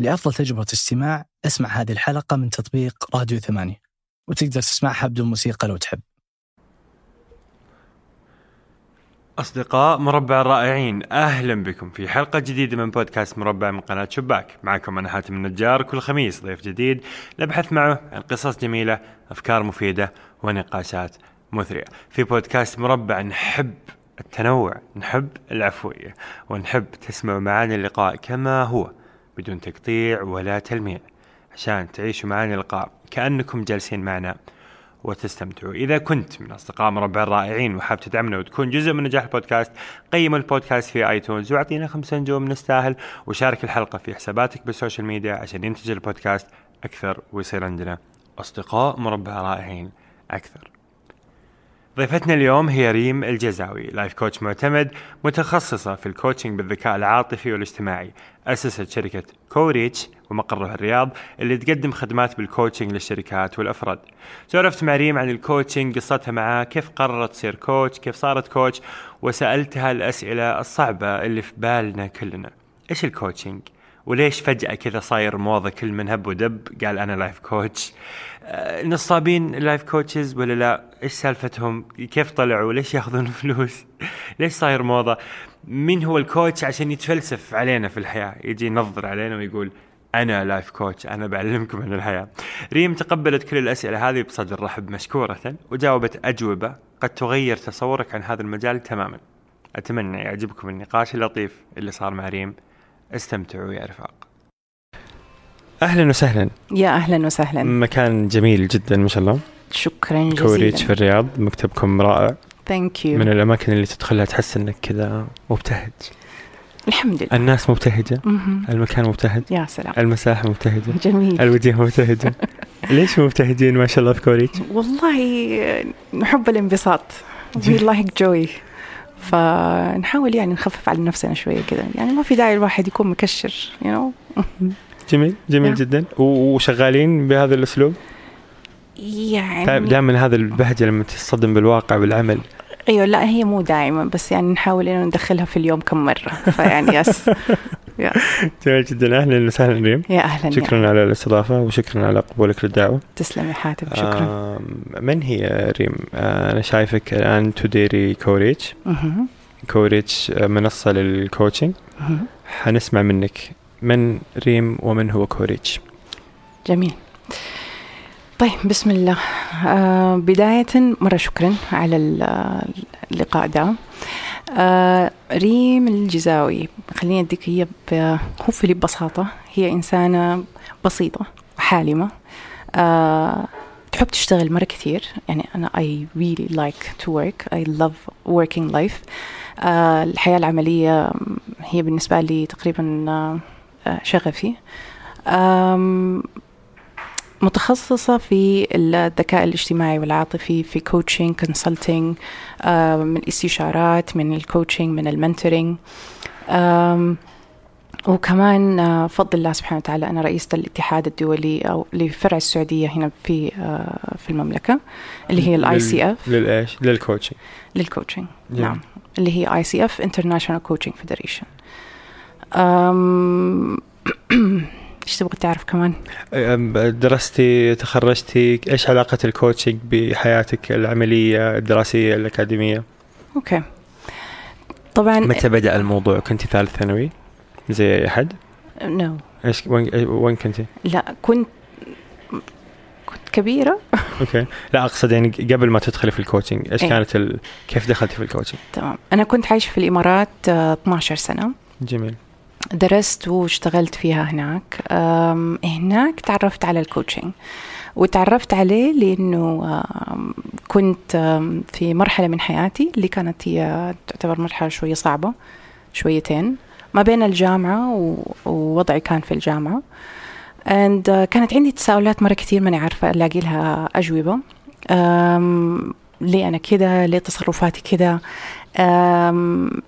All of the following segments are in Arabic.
لأفضل تجربة استماع أسمع هذه الحلقة من تطبيق راديو ثمانية وتقدر تسمعها بدون موسيقى لو تحب. أصدقاء مربع الرائعين أهلا بكم في حلقة جديدة من بودكاست مربع من قناة شباك. معكم أنا حاتم النجار كل خميس ضيف جديد نبحث معه عن قصص جميلة أفكار مفيدة ونقاشات مثرية. في بودكاست مربع نحب التنوع نحب العفوية ونحب تسمعوا معنا اللقاء كما هو. بدون تقطيع ولا تلميع عشان تعيشوا معنا اللقاء كأنكم جالسين معنا وتستمتعوا. إذا كنت من أصدقاء مربع الرائعين وحاب تدعمنا وتكون جزء من نجاح البودكاست قيم البودكاست في iTunes واعطينا خمسة نجوم نستاهل وشارك الحلقة في حساباتك بال social media عشان ينتج البودكاست أكثر ويصير عندنا أصدقاء مربع رائعين أكثر. ضيفتنا اليوم هي ريم الجزاوي life coach معتمد متخصصة في ال coaching بالذكاء العاطفي والاجتماعي. أسست شركة كوريتش ومقرها الرياض اللي تقدم خدمات بال coaching للشركات والأفراد. سولفت مع ريم عن ال coaching قصتها معاه كيف قررت تصير coach كيف صارت coach وسألتها الأسئلة الصعبة اللي في بالنا كلنا. إيش ال coaching وليش فجأة كذا صاير موضة كل من هب ودب؟ قال أنا life coach. نصابين life coaches ولا لا؟ إيش سالفتهم؟ كيف طلعوا؟ ليش ياخذون فلوس؟ ليش صاير موضة؟ مين هو ال coach عشان يتفلسف علينا في الحياة؟ يجي ينظر علينا ويقول أنا life coach أنا بعلمكم عن الحياة. ريم تقبلت كل الأسئلة هذه بصدر رحب مشكورة وجاوبت أجوبة قد تغير تصورك عن هذا المجال تماما. أتمنى يعجبكم النقاش اللطيف اللي صار مع ريم. استمتعوا يا رفاق. أهلا وسهلا. يا أهلا وسهلا. مكان جميل جدا ما شاء الله. شكرا جزيلا. كوريتش في الرياض مكتبكم رائع. thank you من الأماكن اللي تدخلها تحس إنك كذا مبتهج. الحمد لله. الناس مبتهجة. المكان مبتهج. يا سلام. المساحة مبتهجة. جميل. الوجه مبتهجه ليش مبتهجين؟ ما شاء الله في كوريتش والله نحب الانبساط. We like joy. فنحاول يعني نخفف على نفسنا شوية كذا. يعني ما في داعي الواحد يكون مكشر you know. جميل جميل نعم. جدا. وشغالين بهذا الأسلوب؟ يعني دائما هذا البهجة لما تصطدم بالواقع بالعمل أيوه لا هي مو دائما بس يعني نحاول إنه ندخلها في اليوم كم مرة. فيعني يس. يا, جميل جدا. أهلا وسهلا ريم يا أهلا يا. شكرا على الاستضافة وشكرا على قبولك للدعوة. تسلم يا حاتم شكرا. آم، من هي ريم؟ آه، أنا شايفك الآن تديري كوريتش. كوريتش آه، منصة لل coaching. حنسمع منك من ريم ومن هو كوريتش. جميل. طيب بسم الله. آه بداية مرة شكرا على ال- اللقاء ده. آه ريم الجزاوي خليني أديك هي في ببساطة هي إنسانة بسيطة وحالمة آه تحب تشتغل مرة كثير. يعني أنا I really like to work. I love working life. آه الحياة العملية هي بالنسبة لي تقريبا آه، شغفي. متخصصة في الذكاء الاجتماعي والعاطفي في coaching consulting من الاستشارات من ال coaching من ال mentoring. وكمان آه، بفضل الله سبحانه وتعالى أنا رئيسة الاتحاد الدولي أو لفرع السعودية هنا في آه، في المملكة اللي هي ال ICF للإيش؟ للكوتشنج للكوتشنج. نعم. اللي هي ICF International Coaching Federation إيش تبغى تعرف كمان؟ درستي تخرجتي إيش علاقة ال coaching بحياتك العملية الدراسية الأكاديمية؟ okay طبعا متى بدأ الموضوع؟ كنت ثالث ثانوي؟ زي أي أحد؟ no إيش وين وين كنتي؟ لا كنت كنت كبيرة okay لا أقصد يعني قبل ما تدخلي في ال coaching إيش إيه. كانت ال... كيف دخلتي في الكوتشنج تمام أنا كنت عايشة في الإمارات آه، 12 سنة جميل درست واشتغلت فيها هناك. هناك تعرفت على ال coaching وتعرفت عليه لأنه كنت في مرحلة من حياتي اللي كانت هي تعتبر مرحلة شوية صعبة شويتين ما بين الجامعة ووضعي كان في الجامعة. And uh, كانت عندي تساؤلات مرة كثير ماني عارفة ألاقي لها أجوبة. ليه أنا كده؟ ليه تصرفاتي كده؟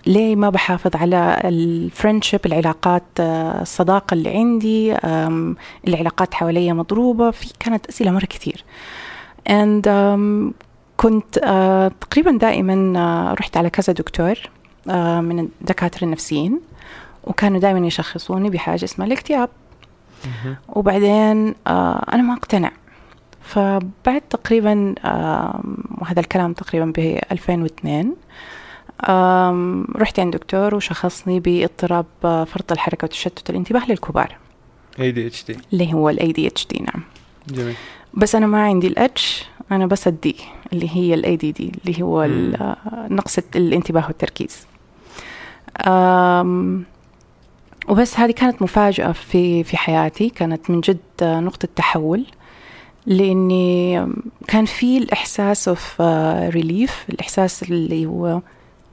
ليه ما بحافظ على الفريندشيب العلاقات آه، الصداقة اللي عندي العلاقات حواليا مضروبة في كانت أسئلة مرة كثير. And um, كنت uh, تقريبا دائما uh, رحت على كذا دكتور uh, من الدكاترة النفسيين وكانوا دائما يشخصوني بحاجة اسمها الاكتئاب. وبعدين آه أنا ما أقتنع. فبعد تقريبا آه وهذا الكلام تقريبا ب 2002 آم، رحت عند دكتور وشخصني باضطراب آه، فرط الحركة وتشتت الانتباه للكبار. اي دي اتش دي اللي هو الاي دي اتش دي نعم. جميل. بس أنا ما عندي ال H أنا بس ال D اللي هي ال ADD اللي هو آه، نقص الانتباه والتركيز. وبس هذه كانت مفاجأة في في حياتي كانت من جد آه، نقطة تحول لأني كان في الإحساس of relief الإحساس اللي هو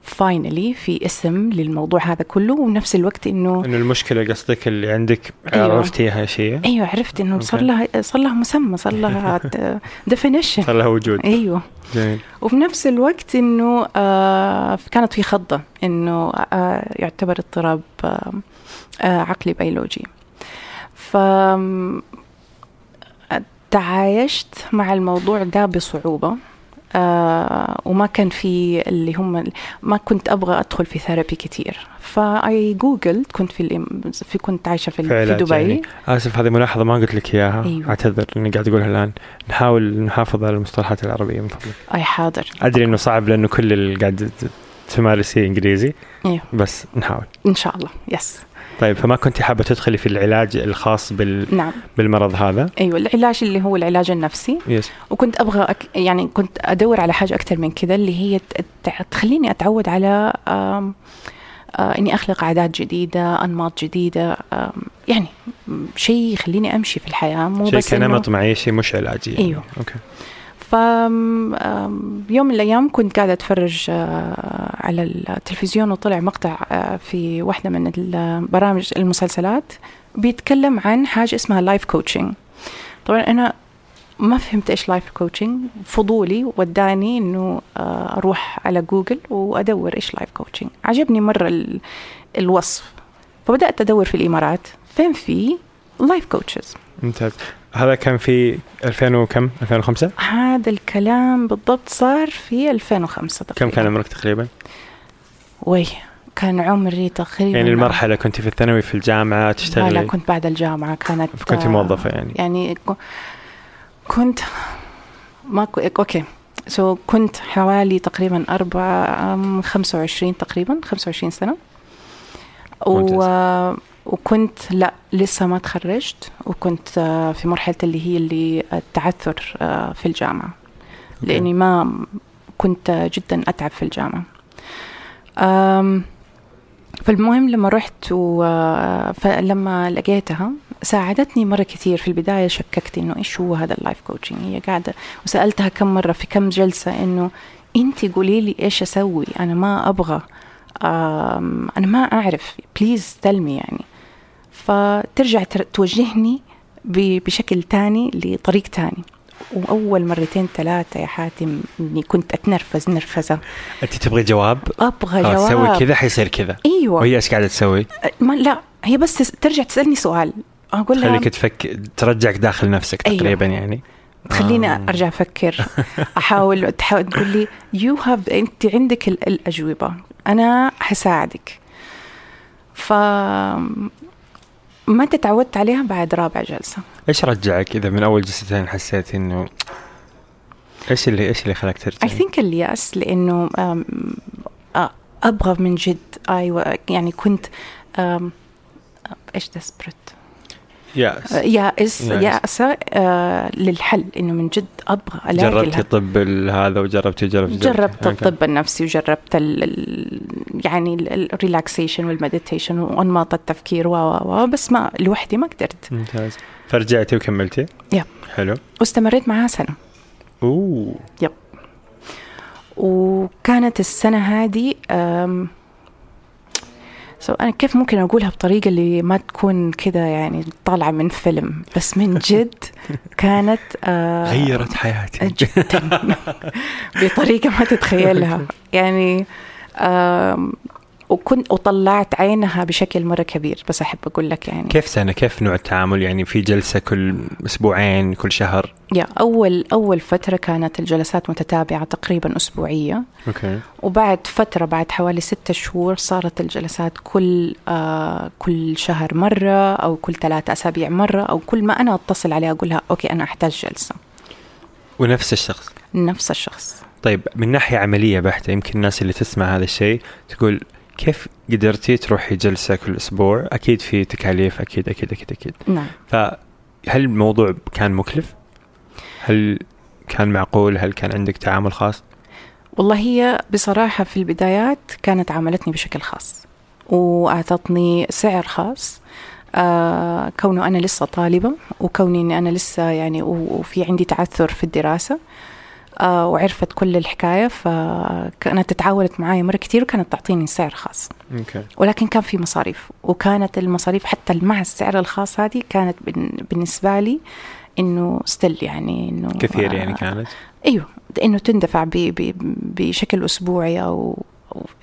finally في اسم للموضوع هذا كله ونفس الوقت إنه إنه المشكلة قصدك اللي عندك أيوة. عرفتيها شيء؟ أيوه عرفت إنه صار. لها صار لها مسمى صار لها definition صار لها وجود. أيوه. جميل. وفي نفس الوقت إنه آه كانت في خضة إنه آه يعتبر اضطراب آه آه عقلي بيولوجي. ف تعايشت مع الموضوع ده بصعوبة. آه وما كان في اللي هم ما كنت أبغى أدخل في therapy كتير. فأي googled كنت في, في كنت عايشة في, في علاج دبي. يعني. آسف هذه ملاحظة ما قلت لك إياها. أيوة. أعتذر إني قاعد أقولها الآن. نحاول نحافظ على المصطلحات العربية من فضلك. أي حاضر. أدري إنه صعب لأنه كل اللي قاعد تمارسيه إنجليزي أيوه. بس نحاول. إن شاء الله. يس طيب فما كنت حابة تدخلي في العلاج الخاص بال... نعم. بالمرض هذا؟ أيوه العلاج اللي هو العلاج النفسي. يس وكنت أبغى أك... يعني كنت أدور على حاجة أكثر من كذا اللي هي تخليني أتعود على آم... آه إني أخلق عادات جديدة أنماط جديدة آم... يعني شيء يخليني أمشي في الحياة مو شيء بس كنمط معيشي مش علاجي يعني. أيوه. okay ف آم، يوم من الأيام كنت قاعدة أتفرج آه، على التلفزيون وطلع مقطع آه، في واحدة من البرامج المسلسلات بيتكلم عن حاجة اسمها life coaching طبعا أنا ما فهمت إيش life coaching فضولي وداني إنه آه، أروح على جوجل وأدور إيش life coaching عجبني ال- الوصف. فبدأت أدور في الإمارات. فين في life coaches ممتاز. هذا كان في 2000 وكم؟ 2005 هذا الكلام بالضبط صار في 2005 كم تقريبا. كان عمرك تقريبا؟ وي كان عمري تقريبا يعني المرحلة كنت في الثانوي في الجامعة لا لا تشتغلي كنت بعد الجامعة كانت فكنت آه، موظفة يعني. يعني كنت ما. okay. So كنت حوالي تقريبا أربعة أم، 25 تقريبا 25 سنة. و... وكنت لا لسه ما تخرجت وكنت آه، في مرحلة اللي هي اللي التعثر آه، في الجامعة. Okay. لأني ما كنت جدا أتعب في الجامعة. أم، فالمهم لما رحت و... فلما لقيتها ساعدتني مرة كثير. في البداية شككت إنه إيش هو هذا ال life coaching هي قاعدة وسألتها كم مرة في كم جلسة إنه أنت قولي لي إيش أسوي؟ أنا ما أبغى أم، أنا ما أعرف. please tell me يعني. فترجع تر- توجهني بشكل تاني لطريق تاني. وأول مرتين ثلاثة يا حاتم إني كنت أتنرفز نرفزة. أنت تبغي جواب؟ أبغى خلاص جواب. سوي كذا حيصير كذا. أيوة. وهي إيش قاعدة تسوي؟ ما لا هي بس ترجع تسألني سؤال. أقول لها تخليك تفك ترجعك داخل نفسك أيوة. تقريبا يعني. تخليني آه. أرجع أفكر. أحاول تحاول تقول لي you have أنت عندك ال- الأجوبة. أنا حساعدك. ف ما تعودت عليها بعد رابع جلسة؟ إيش رجعك إذا من أول جلستين حسيت إنه إيش اللي إيش اللي خلاك اي ترجع؟ think اليأس لإنه أبغى من جد. أيوه يعني كنت إيش desperate يائس يائس. يائسة آه للحل إنه من جد أبغى ألاقي جربتي. طب هذا وجربتي جربتي جربت okay. الطب النفسي وجربت ال ال يعني ال relaxation وال meditation وأنماط التفكير و بس ما لوحدي ما قدرت ممتاز فرجعتي وكملتي؟ Yep. حلو واستمريت معاها سنة أوه وكانت السنة هذه سو أنا كيف ممكن أقولها بطريقة اللي ما تكون كذا يعني طالعة من فيلم؟ بس من جد كانت آه، غيرت حياتي. جدا. بطريقة ما تتخيلها. يعني آم، وكنت وطلعت عينها بشكل مرة كبير بس أحب أقول لك يعني. كيف سنة؟ كيف نوع التعامل؟ يعني في جلسة كل أسبوعين كل شهر؟ يا أول أول فترة كانت الجلسات متتابعة تقريبا أسبوعية. Okay. وبعد فترة بعد حوالي ستة شهور صارت الجلسات كل آه كل شهر مرة أو كل ثلاثة أسابيع مرة أو كل ما أنا أتصل عليها أقولها okay أنا أحتاج جلسة. ونفس الشخص؟ نفس الشخص. طيب من ناحية عملية بحتة يمكن الناس اللي تسمع هذا الشيء تقول كيف قدرتي تروحي جلسة كل أسبوع؟ أكيد في تكاليف أكيد أكيد أكيد أكيد. نعم. فهل الموضوع كان مكلف؟ هل كان معقول؟ هل كان عندك تعامل خاص؟ والله هي بصراحة في البدايات كانت عاملتني بشكل خاص وأعطتني سعر خاص. آه كونه أنا لسه طالبة وكوني أني أنا لسه يعني وفي عندي تعثر في الدراسة. آه وعرفت كل الحكاية فكانت تتعاونت معايا مرة كتير وكانت تعطيني سعر خاص. أوكي. ولكن كان في مصاريف وكانت المصاريف حتى مع السعر الخاص هذه كانت بالنسبة لي إنه still يعني إنه كثير يعني آه، كانت؟ إيوه إنه تندفع ب ب بشكل أسبوعي أو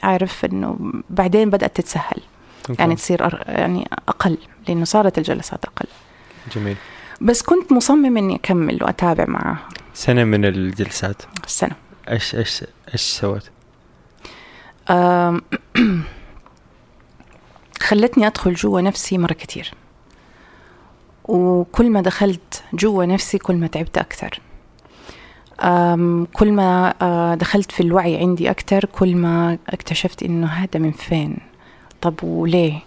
عارف إنه بعدين بدأت تتسهل. Okay. يعني تصير أر- يعني أقل لأنه صارت الجلسات أقل. جميل. بس كنت مصمم إني أكمل وأتابع معها سنة من الجلسات. السنة إيش إيش إيش سوت؟ أم، خلتني أدخل جوا نفسي مرة كتير. وكل ما دخلت جوا نفسي كل ما تعبت أكثر. أم، كل ما آه، دخلت في الوعي عندي أكثر كل ما اكتشفت إنه هذا من فين؟ طب وليه؟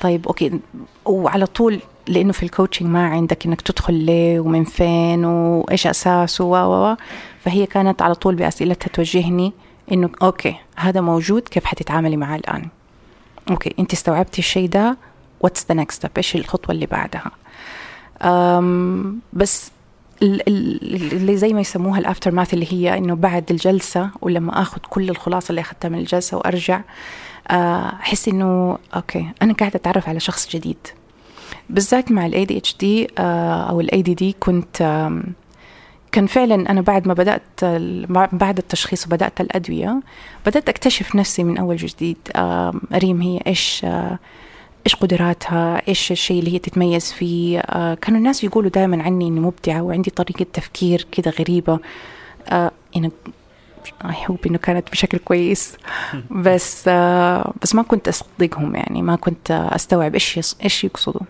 طيب okay. وعلى طول لأنه في ال coaching ما عندك إنك تدخل ليه ومن فين وإيش اساسه و و فهي كانت على طول بأسئلتها توجهني إنه okay هذا موجود كيف حتتعاملي معاه الآن؟ Okay أنت استوعبتي الشيء ده what's the next step إيش الخطوة اللي بعدها؟ أم بس ال- ال- اللي زي ما يسموها ال aftermath اللي هي إنه بعد الجلسة ولما آخذ كل الخلاصة اللي أخذتها من الجلسة وأرجع آه، أحس إنه okay أنا قاعدة أتعرف على شخص جديد. بالذات مع الاي دي اتش دي أو الاي دي دي كنت كان فعلا أنا بعد ما بدأت بعد التشخيص وبدأت الأدوية بدأت أكتشف نفسي من أول جديد ريم هي إيش آه، إيش قدراتها إيش الشيء اللي هي تتميز فيه آه، كانوا الناس يقولوا دائما عني إني مبدعة وعندي طريقة تفكير كده غريبة يعني اي هوب إنه كانت بشكل كويس. بس آه بس ما كنت أصدقهم يعني ما كنت أستوعب إيش إيش يقصدوا.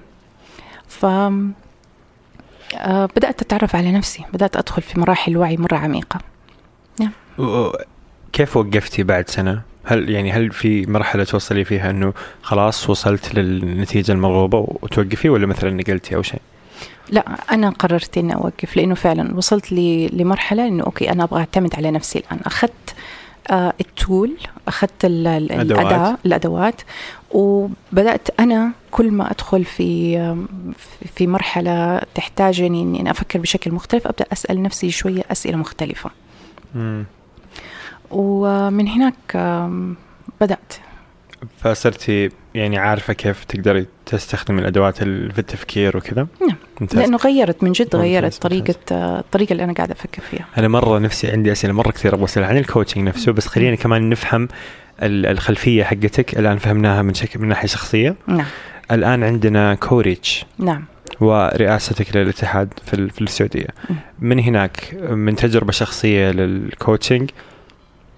ف آه بدأت أتعرف على نفسي بدأت أدخل في مراحل وعي مرة عميقة و- و- كيف وقفتي بعد سنة؟ هل يعني هل في مرحلة توصلي فيها إنه خلاص وصلت للنتيجة المرغوبة وتوقفي ولا مثلا نقلتي أو شيء؟ لا أنا قررت إني أوقف لأنه فعلا وصلت لي لمرحلة إنه أوكي أنا أبغى أعتمد على نفسي الآن أخذت آه التول أخذت. الأداة الأدوات وبدأت أنا كل ما أدخل في في- مرحلة تحتاجني اني أنا أفكر بشكل مختلف أبدأ أسأل نفسي شوية أسئلة مختلفة مم. ومن هناك بدأت فصرتي يعني عارفة كيف تقدري تستخدمي الأدوات ال- في التفكير وكذا؟ نعم. ممتاز. لأنه غيرت من جد ممتاز، غيرت ممتاز. طريقة آه، الطريقة اللي أنا قاعدة أفكر فيها أنا مرة نفسي عندي أسئلة مرة كثير أبغى اسالها عن الكوتشنج نفسه بس خلينا كمان نفهم ال- الخلفية حقتك الآن فهمناها من شكل من ناحية شخصية نعم الآن عندنا كوريتش نعم ورئاستك للاتحاد في ال- في السعودية. من هناك من تجربة شخصية لل coaching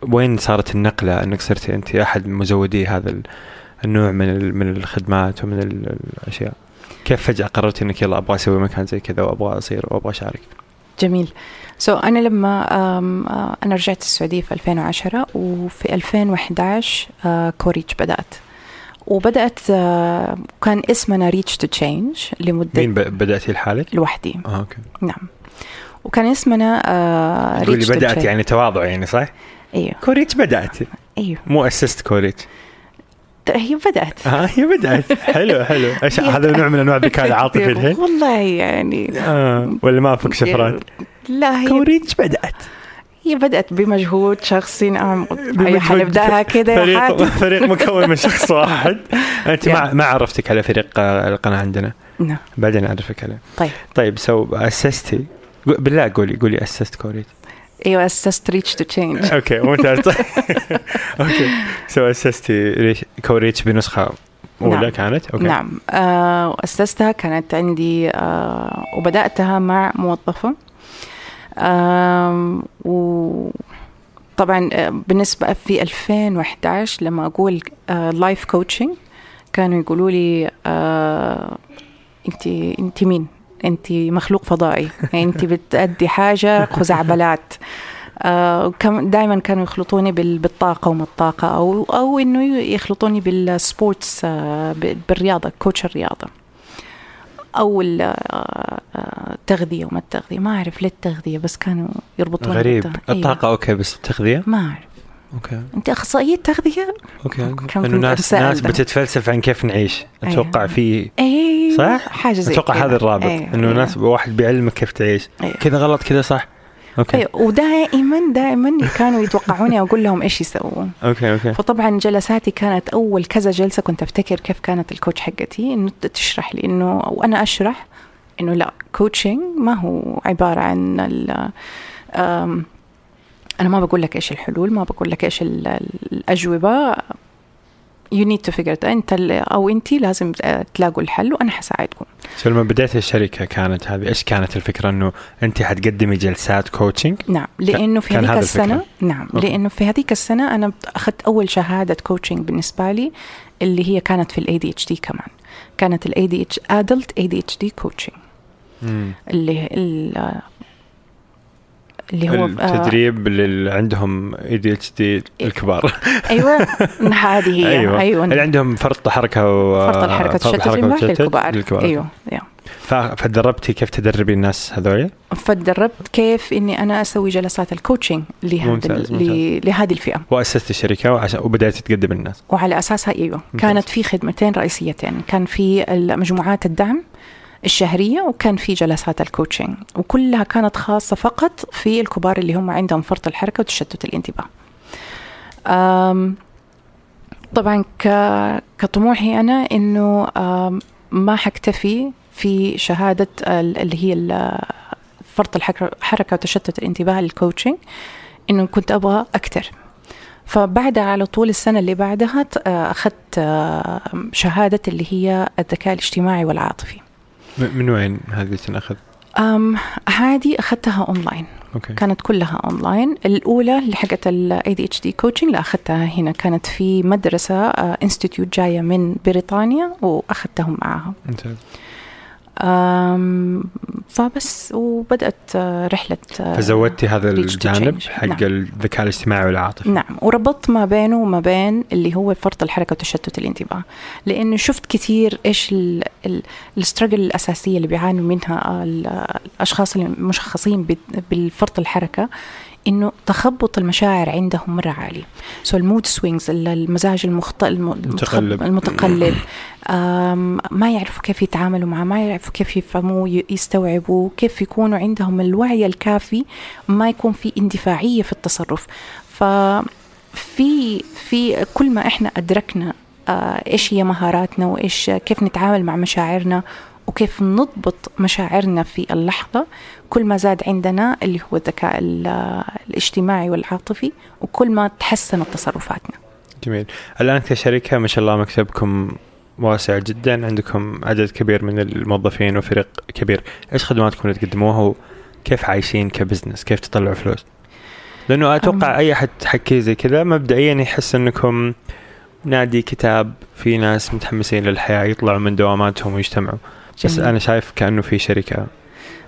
وين صارت النقلة؟ أنك صرتي أنت أحد مزودي هذا ال- النوع من من الخدمات ومن ال- الأشياء. كيف فجأة قررتي أنك يلا أبغى أسوي مكان زي كذا وأبغى أصير وأبغى أشارك؟ جميل. So, أنا لما آه، أنا رجعت السعودية في 2010 وفي 2011 آه، كوريتش بدأت. وبدأت آه، كان اسمنا Reach to Change لمدة مين ب- بدأتي لحالك؟ لوحدي. آه okay. نعم. وكان اسمنا Reach to بدأت Change. يعني تواضع يعني صح؟ إيوه. كوريتش بدأت؟ إيوه. مو أسست كوريتش. هي بدأت. آه هي بدأت. حلو حلو. إيش هذا نوع من أنواع الذكاء العاطفي الحين؟ والله يعني آه ولا ما فك شفرات؟ لا هي كوريتش بدأت. هي بدأت بمجهود شخصي. نعم كده يا فريق فريق مكون من شخص واحد. أنت ما يعني. ما عرفتك على فريق آه، القناة عندنا. نعم. بعدين أعرفك عليه. طيب. طيب so أسستي قو- بالله قولي قولي أسست كوريتش. أيوه أسست Reach to Change okay ممتاز Okay so أسستي كوريتش بنسخة. أولى نعم. كانت؟ Okay نعم. آه، أسستها كانت عندي آه، وبدأتها مع موظفة. آم، وطبعا آه، بالنسبة في 2011 لما أقول life coaching كانوا يقولوا لي آه، أنت أنت مين؟ أنت مخلوق فضائي. أنت بتأدي حاجة خزعبلات. آه دائما كانوا يخلطوني بال- بالطاقة وما الطاقة أو أو إنه يخلطوني بال sports آه، بالرياضة coach الرياضة. أو ال- آه، التغذية وما التغذية. ما أعرف ليه التغذية بس كانوا يربطوني غريب. بالت- أيوة. الطاقة okay بس التغذية؟ ما أعرف. أوكي أنت أخصائية تغذية؟ okay انه ناس ناس. بتتفلسف عن كيف نعيش أتوقع أيوة. في أي صح؟ حاجة زي أتوقع. هذا الرابط أيوة، إنه أيوة. ناس واحد بيعلمك كيف تعيش أيوة. كذا غلط كذا صح أوكي أيوة ودائما دائما كانوا يتوقعوني أقول لهم إيش يسوون okay okay فطبعا جلساتي كانت أول كذا جلسة كنت أفتكر كيف كانت ال coach حقتي إنه تشرح لي انه وأنا أشرح إنه لا coaching ما هو عبارة عن أنا ما بقول لك إيش الحلول ما بقول لك إيش ال- ال- الاجوبه need to figure it أنت أو انت لازم تلاقوا الحل وأنا حساعدكم. لما بديت الشركة كانت هذه إيش كانت الفكرة؟ إنه انت حتقدمي جلسات coaching نعم لأنه في هذيك السنة. نعم okay. لأنه في هذيك السنة أنا أخذت أول شهادة coaching بالنسبة لي اللي هي كانت في ال ADHD كمان. كانت الاي دي اتش ادلت اي دي اتش دي كوتشنج اللي ال- اللي هو آه، التدريب اللي عندهم ADHD الكبار. أيوه هذه هي. أيوه. أيوه. اللي عندهم فرط حركة و فرط الحركة تشتت للكبار للكبار. أيوه yeah. ف- فتدربتي كيف تدربي الناس هذول فتدربت كيف إني أنا أسوي جلسات ال coaching لهذا لهذه الفئة. وأسست الشركة وعشان وبدأتي تقدم للناس وعلى أساسها أيوه. ممتاز. كانت في خدمتين رئيسيتين. كان في مجموعات الدعم الشهرية وكان في جلسات الكوتشنج وكلها كانت خاصة فقط في الكبار اللي هم عندهم فرط الحركة وتشتت الانتباه. طبعا كطموحي أنا إنه أم، ما حكتفي في شهادة ال- اللي هي فرط الحركه حركة وتشتت الانتباه لل coaching إنه كنت أبغى أكثر فبعدها على طول السنة اللي بعدها آه، أخذت شهادة اللي هي الذكاء الاجتماعي والعاطفي. من وين هذه تنأخذ؟ أم هذه أخذتها online okay. كانت كلها أونلاين الأولى اللي حقت ال ADHD coaching لا أخذتها هنا. كانت في مدرسة institute جاية من بريطانيا وأخذتهم معاها. ممتاز. فبس وبدأت آه، رحلة آه، فزودتي هذا الجانب. حق نعم. الذكاء الاجتماعي والعاطفي نعم وربطت ما بينه وما بين اللي هو فرط الحركة وتشتت الانتباه لأنه شفت كثير إيش ال struggle الأساسية اللي بيعانوا منها ال- الأشخاص المشخصين بال- بالفرط الحركة إنه تخبط المشاعر عندهم مرة عالي so ال mood swings المزاج المخت... الم- متقلب. المتقلب. آم، ما يعرفوا كيف يتعاملوا معه ما يعرفوا كيف يفهموا يستوعبوا كيف يكونوا عندهم الوعي الكافي ما يكون في اندفاعية في التصرف. ففي في كل ما إحنا أدركنا آه، إيش هي مهاراتنا وإيش كيف نتعامل مع مشاعرنا وكيف نضبط مشاعرنا في اللحظة. كل ما زاد عندنا اللي هو الذكاء ال- الاجتماعي والعاطفي وكل ما تحسنت تصرفاتنا. جميل. الآن كشركة ما شاء الله مكتبكم واسع جدا. عندكم عدد كبير من الموظفين وفريق كبير. إيش خدماتكم اللي تقدموها وكيف عايشين كبزنس؟ كيف تطلعوا فلوس؟ لأنه أتوقع أم. أي أحد تحكي زي كذا مبدئيا يحس إنكم نادي كتاب في ناس متحمسين للحياة يطلعوا من دواماتهم ويجتمعوا. بس جميل. أنا شايف كأنه في شركة.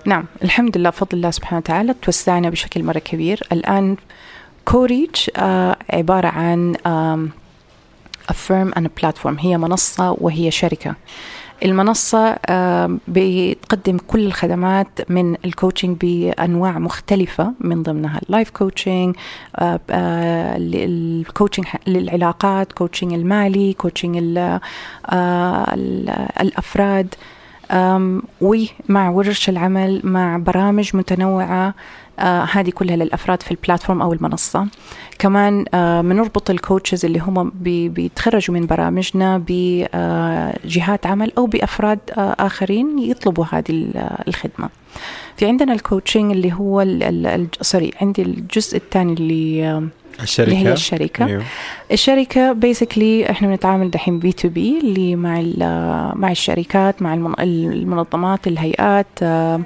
نعم الحمد لله بفضل الله سبحانه وتعالى توسعنا بشكل مرة كبير. الآن كوريتش آه عبارة عن آم، a firm and a platform. هي منصة وهي شركة. المنصة بتقدم كل الخدمات من ال coaching بأنواع مختلفة من ضمنها ال life coaching ال coaching للعلاقات coaching المالي coaching آه، ال- الأفراد. ومع ورش العمل مع برامج متنوعة آه هذه كلها للأفراد في ال platform أو المنصة. كمان آه بنربط ال coaches اللي هم بي- بيتخرجوا من برامجنا بجهات عمل أو بأفراد آه آخرين يطلبوا هذه ال- الخدمة. في عندنا ال coaching اللي هو sorry عندي الجزء الثاني اللي الشركة اللي هي الشركة أيوه. الشركة basically إحنا بنتعامل دحين B2B اللي مع مع الشركات مع المن- المنظمات الهيئات آه،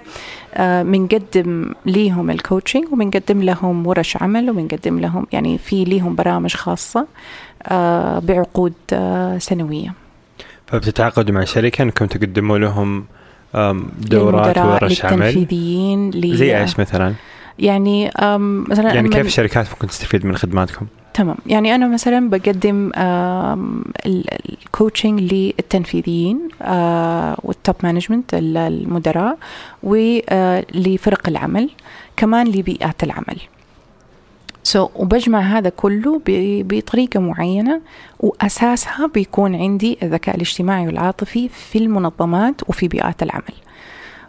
آه، بنقدم ليهم ال coaching وبنقدم لهم ورش عمل وبنقدم لهم يعني في ليهم برامج خاصة آه، بعقود سنوية فبتتعاقدوا مع شركة إنكم تقدموا لهم دورات ورش عمل للتنفيذيين زي إيش مثلا؟ يعني مثلا يعني كيف الشركات ممكن تستفيد من خدماتكم؟ تمام. يعني أنا مثلا بقدم ال coaching للتنفيذيين وال top management ال- المدراء ولفرق العمل كمان لبيئات العمل. so so, وبجمع هذا كله بطريقة معينة وأساسها بيكون عندي الذكاء الاجتماعي والعاطفي في المنظمات وفي بيئات العمل.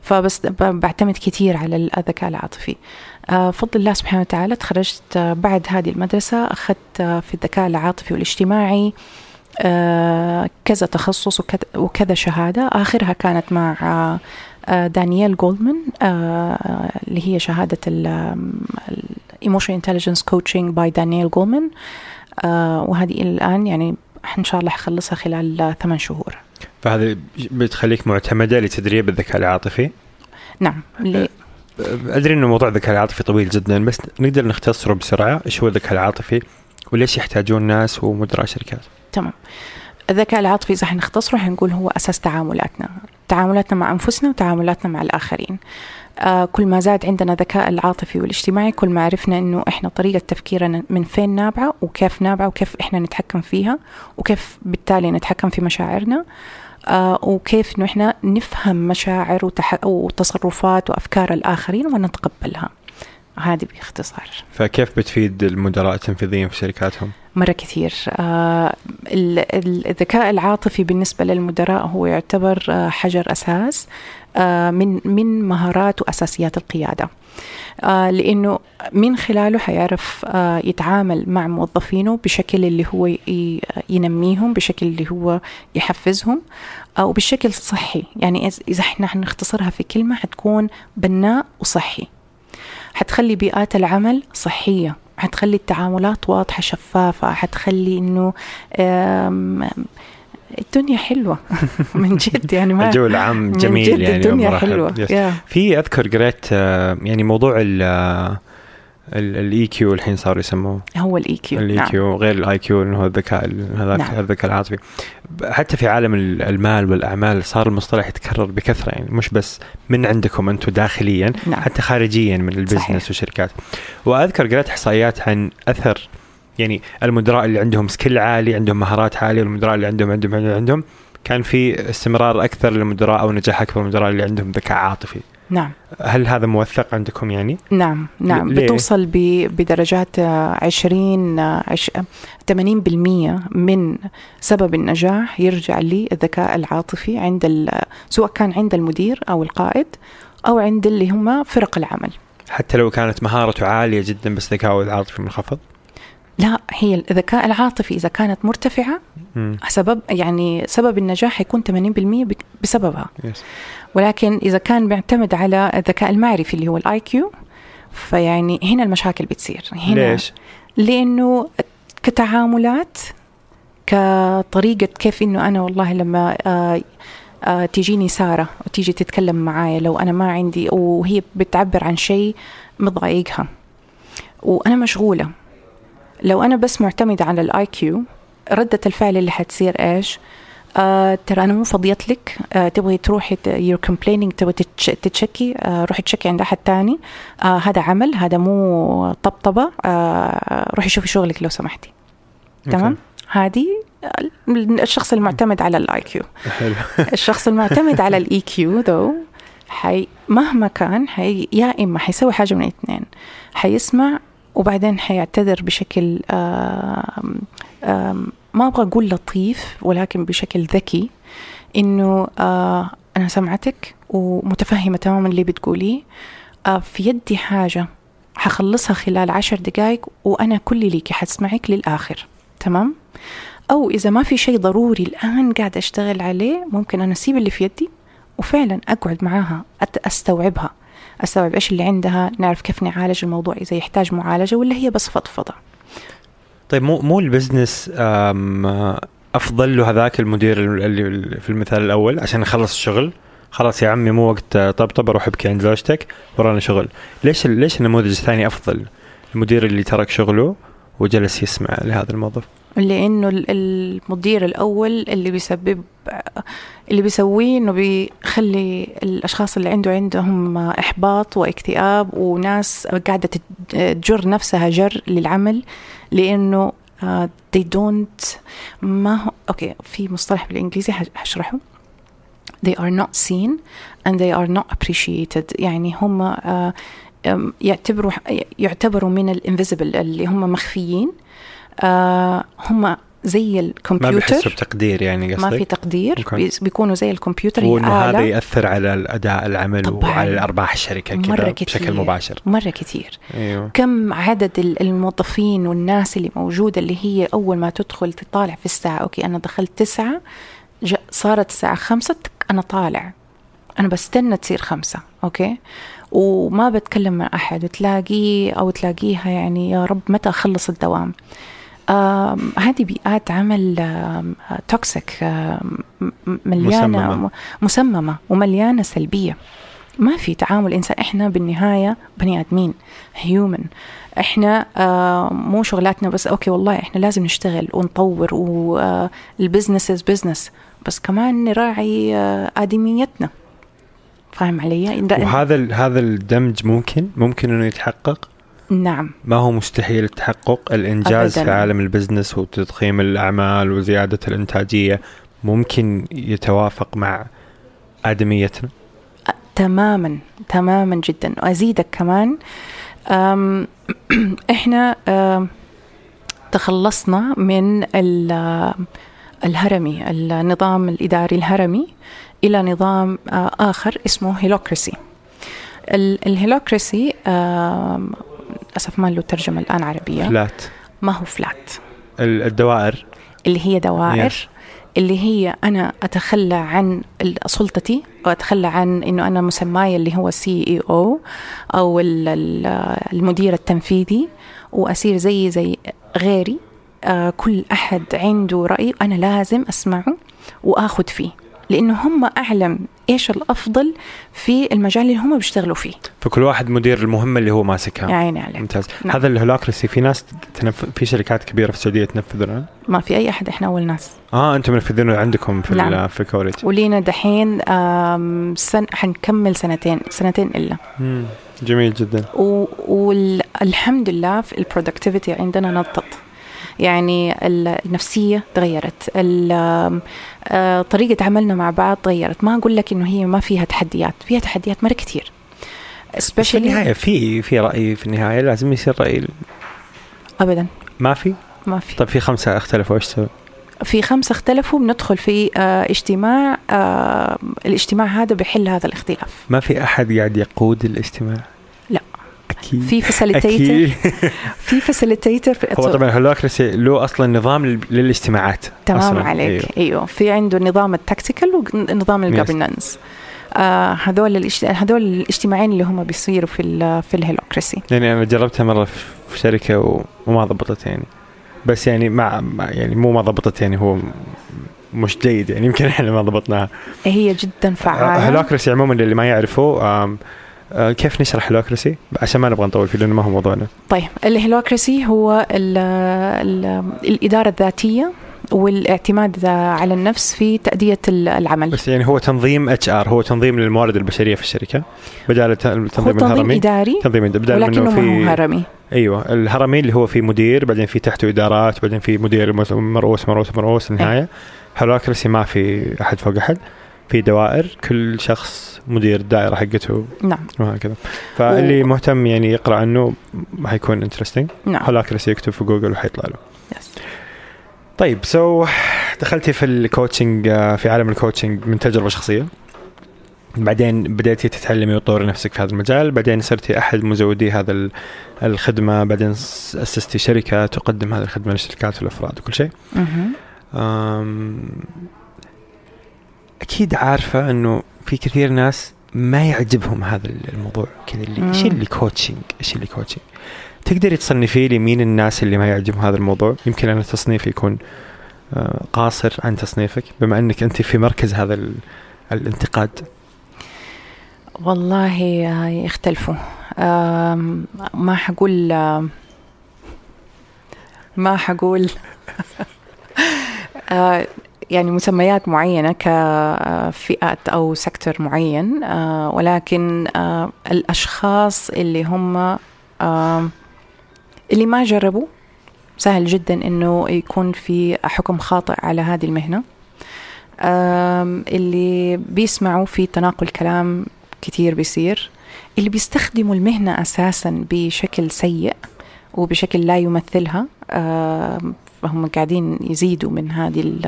فبس بعتمد كثير على الذكاء العاطفي. بفضل الله سبحانه وتعالى تخرجت آه، بعد هذه المدرسة أخذت آه، في الذكاء العاطفي والاجتماعي آه، كذا تخصص وكذا- شهادة. آخرها كانت مع آه، آه، دانييل جولدمان آه، اللي هي شهادة ال emotion intelligence coaching by دانييل جولدمان وهذه الآن يعني إن شاء الله حخلصها خلال آه، ثمان شهور. فهذا بتخليك معتمدة لتدريب الذكاء العاطفي؟ نعم أدري إنه موضوع الذكاء العاطفي طويل جدا بس نقدر نختصره بسرعة إيش هو الذكاء العاطفي وليش يحتاجون ناس ومدراء شركات. تمام. الذكاء العاطفي إذا حنختصره حنقول هو أساس تعاملاتنا تعاملاتنا مع أنفسنا وتعاملاتنا مع الآخرين. آه كل ما زاد عندنا ذكاء العاطفي والاجتماعي كل ما عرفنا إنه إحنا طريقة تفكيرنا من فين نابعة وكيف نابعة وكيف إحنا نتحكم فيها وكيف بالتالي نتحكم في مشاعرنا. آه وكيف إنه إحنا نفهم مشاعر. وتصرفات وأفكار الآخرين ونتقبلها هذه باختصار فكيف بتفيد المدراء التنفيذيين في شركاتهم؟ مرة كثير. آه ال- ال- الذكاء العاطفي بالنسبة للمدراء هو يعتبر آه حجر أساس آه من من مهارات وأساسيات القيادة. لأنه من خلاله حيعرف يتعامل مع موظفينه بشكل اللي هو ينميهم بشكل اللي هو يحفزهم آه وبشكل صحي. يعني إذ- إذا إحنا حنختصرها في كلمة حتكون بناء وصحي. حتخلي بيئات العمل صحية. حتخلي التعاملات واضحة شفافة حتخلي إنه الدنيا حلوة من جد يعني ما الجو العام من جميل جد يعني الدنيا. حلوة. في أذكر قريت آه، يعني موضوع ال ال EQ الحين صاروا يسموه هو الاي كيو الاي. كيو غير الاي كيو انه هو الذكاء ال- هذاك نعم. الذكاء العاطفي حتى في عالم ال- المال والأعمال صار المصطلح يتكرر بكثرة يعني مش بس من عندكم أنتم داخليا نعم. حتى خارجيا من ال business. والشركات وأذكر قرأت إحصائيات عن أثر يعني المدراء اللي عندهم skill عالي عندهم مهارات عالية والمدراء اللي عندهم عندهم عندهم, عندهم كان في استمرار أكثر للمدراء أو نجاح أكبر للمدراء اللي عندهم ذكاء عاطفي نعم هل هذا موثق عندكم يعني؟ نعم نعم ليه؟ بتوصل بدرجات آه، 20 آه، عش- آه، 80% من سبب النجاح يرجع للذكاء العاطفي عند ال- سواء كان عند المدير أو القائد أو عند اللي هم فرق العمل حتى لو كانت مهارته عالية جدا بس ذكاؤه العاطفي منخفض؟ لا هي الذكاء العاطفي إذا كانت مرتفعة مم. سبب يعني سبب النجاح حيكون 80% بك- بسببها yes. ولكن إذا كان بيعتمد على الذكاء المعرفي اللي هو ال IQ فيعني هنا المشاكل بتصير. هنا ليش؟ لأنه كتعاملات كطريقة كيف إنه أنا والله لما آه آه تجيني سارة وتيجي تتكلم معايا لو أنا ما عندي وهي بتعبر عن شيء مضايقها. وأنا مشغولة. لو أنا بس معتمدة على ال IQ ردة الفعل اللي حتصير إيش؟ آه ترى أنا مو فاضية لك. آه تبغي تروحي you're complaining تبغي تتش- تتشكي. آه روحي تشكي عند أحد تاني. آه هذا عمل هذا مو طبطبة. آه روحي شوفي شغلك لو سمحتي. تمام. هذه الشخص المعتمد على ال IQ الشخص المعتمد على ال EQ ذو حي مهما كان حي يا إما حيسوي حاجة من الاثنين. حيسمع وبعدين حيعتذر بشكل آم آم ما أبغى أقول لطيف ولكن بشكل ذكي إنه آه أنا سمعتك ومتفهمة تماما اللي بتقوليه. آه، في يدي حاجة حخلصها خلال عشر دقائق وأنا كلي ليكي حسمعك للآخر. تمام؟ أو إذا ما في شيء ضروري الآن قاعد أشتغل عليه ممكن أنا أسيب اللي في يدي وفعلا أقعد معاها أستوعبها. أستوعب إيش اللي عندها نعرف كيف نعالج الموضوع إذا يحتاج معالجة ولا هي بس فضفضة. طيب مو مو البزنس أفضل له هذاك المدير اللي في المثال الأول عشان يخلص الشغل؟ خلاص يا عمي مو وقت آه، طبطب أروح أبكي عند زوجتك ورانا شغل. ليش ليش النموذج الثاني أفضل؟ المدير اللي ترك شغله وجلس يسمع لهذا الموظف. لأنه ال- المدير الأول اللي بيسبب اللي بيسويه إنه بيخلي الأشخاص اللي عنده عندهم إحباط واكتئاب وناس قاعدة تجر نفسها جر للعمل لأنه آه، they don't ما هو okay في مصطلح بالإنجليزي هش- هشرحه they are not seen and they are not appreciated. يعني هم آه، يعتبروا يعتبروا من ال invisible اللي هم مخفيين. آه، هم زي ما بيحسوا الكمبيوتر بتقدير يعني ما في قصدك تقدير. بيس- بيكونوا زي الكمبيوتر وإنه هذا يأثر على الأداء العمل طبعاً. وعلى أرباح الشركة مرة كذا بشكل مباشر. مرة كثير أيوه. كم عدد ال- الموظفين والناس اللي موجودة اللي هي أول ما تدخل تطالع في الساعة okay أنا دخلت تسعة صارت الساعة خمسة أنا طالع. أنا بستنى تصير خمسة okay. وما بتكلم مع أحد وتلاقيه أو تلاقيها يعني يا رب متى أخلص الدوام؟ هذه بيئات عمل toxic آم، م- م- مليانة مسممة. م- مسممة ومليانة سلبية. ما في تعامل إنسان إحنا بالنهاية بني آدمين human إحنا آه مو شغلاتنا بس okay والله إحنا لازم نشتغل ونطور وال business is business بس كمان نراعي آه آدميتنا. فاهم علي؟ وهذا هذا الدمج ممكن؟ ممكن إنه يتحقق؟ نعم. ما هو مستحيل التحقق الإنجاز أبداً. في عالم البزنس وتضخيم الأعمال وزيادة الإنتاجية ممكن يتوافق مع آدميتنا؟ تماما تماما جدا. وأزيدك كمان. أم، أم، تخلصنا من ال- الهرمي النظام الإداري الهرمي إلى نظام آخر اسمه holacracy ال holacracy آم، للأسف ما له ترجمة الآن عربية. flat. ما هو flat؟ ال- الدوائر. اللي هي دوائر Yes. اللي هي أنا أتخلى عن سلطتي واتخلى عن إنه أنا مسماي اللي هو CEO أو ال- ال- المدير التنفيذي وأصير زي زي غيري. آه، كل أحد عنده رأي أنا لازم أسمعه وآخذ فيه. لأنه هم أعلم إيش الأفضل في المجال اللي هم بيشتغلوا فيه. فكل واحد مدير المهمة اللي هو ماسكها. يا عيني عليك. ممتاز. نعم. هذا الهولاكرسي في ناس تنف... في شركات كبيرة في السعودية تنفذ الان ما في أي أحد إحنا أول ناس. آه أنتم منفذينه عندكم في نعم. في الكوريج ولينا دحين سن حنكمل سنتين سنتين إلا. مم. جميل جدا. والحمد لله في البرودكتيفيتي عندنا نطت. يعني ال- النفسية تغيرت آه، طريقة عملنا مع بعض تغيرت. ما أقول لك إنه هي ما فيها تحديات فيها تحديات مرة كتير. بس في النهاية في في رأي في النهاية لازم يصير رأي أبدا. ما في؟ ما في. طيب في خمسة اختلفوا إيش تسوي؟ في خمسة اختلفوا بندخل في آه، اجتماع آه، الاجتماع هذا بيحل هذا الاختلاف. ما في أحد قاعد يقود الاجتماع؟ لا. أكيد. في facilitator في facilitator هو طبعا ال holacracy له أصلا نظام لل- للاجتماعات تمام أصلاً. عليك. أيوه. أيوه. أيوه في عنده نظام ال tactical ونظام ال governance آه هذول الاجت... هذول الاجتماعين اللي هم بيصيروا في ال في ال holacracy. يعني أنا جربتها مرة في شركة وما ضبطت يعني. بس يعني مع يعني مو ما ضبطت يعني هو مش جيد يعني. يمكن إحنا ما ضبطناها. هي جدا فعالة. holacracy عموما للي ما يعرفوا كيف نشرح holacracy عشان ما نبغى نطول فيه لأنه ما هو موضوعنا. طيب ال holacracy هو ال ال الإدارة الذاتية والاعتماد على النفس في تأدية ال- العمل. بس يعني هو تنظيم HR هو تنظيم للموارد البشرية في الشركة. بدال الت- هو تنظيم الهرمي. إداري تنظيم بدال ولكنه في هرمي. أيوه. الهرمي اللي هو في مدير بعدين في تحته إدارات بعدين في مدير مرؤوس مرؤوس مرؤوس النهاية holacracy ما في أحد فوق أحد. في دوائر كل شخص مدير الدائرة حقته نعم. وهكذا. فاللي و- مهتم يعني يقرأ عنه حيكون interesting نعم. holacracy يكتب في جوجل وحيطلع له. yes. طيب so دخلتي في ال coaching آه، في عالم ال coaching من تجربة شخصية. بعدين بديتي تتعلمي وتطوري نفسك في هذا المجال. بعدين صرتي أحد مزودي هذا ال- الخدمة. بعدين أسستي شركة تقدم هذه الخدمة للشركات والأفراد وكل شيء. أكيد عارفة إنه في كثير ناس ما يعجبهم هذا الموضوع. كذا اللي إيش. اللي coaching إيش اللي coaching تقدري تصنفي لي مين الناس اللي ما يعجبهم هذا الموضوع؟ يمكن أنا تصنيفي يكون آه، قاصر عن تصنيفك بما إنك أنت في مركز هذا ال- الانتقاد. والله آه، يختلفوا. ما حقول ما حقول. آه، يعني مسميات معينة كفئات أو سيكتور معين آه، ولكن آه، الأشخاص اللي هم آم، اللي ما جربوا سهل جدا إنه يكون في حكم خاطئ على هذه المهنة. اللي بيسمعوا في تناقل كلام كتير بيصير. اللي بيستخدموا المهنة أساسا بشكل سيء وبشكل لا يمثلها فهم قاعدين يزيدوا من هذه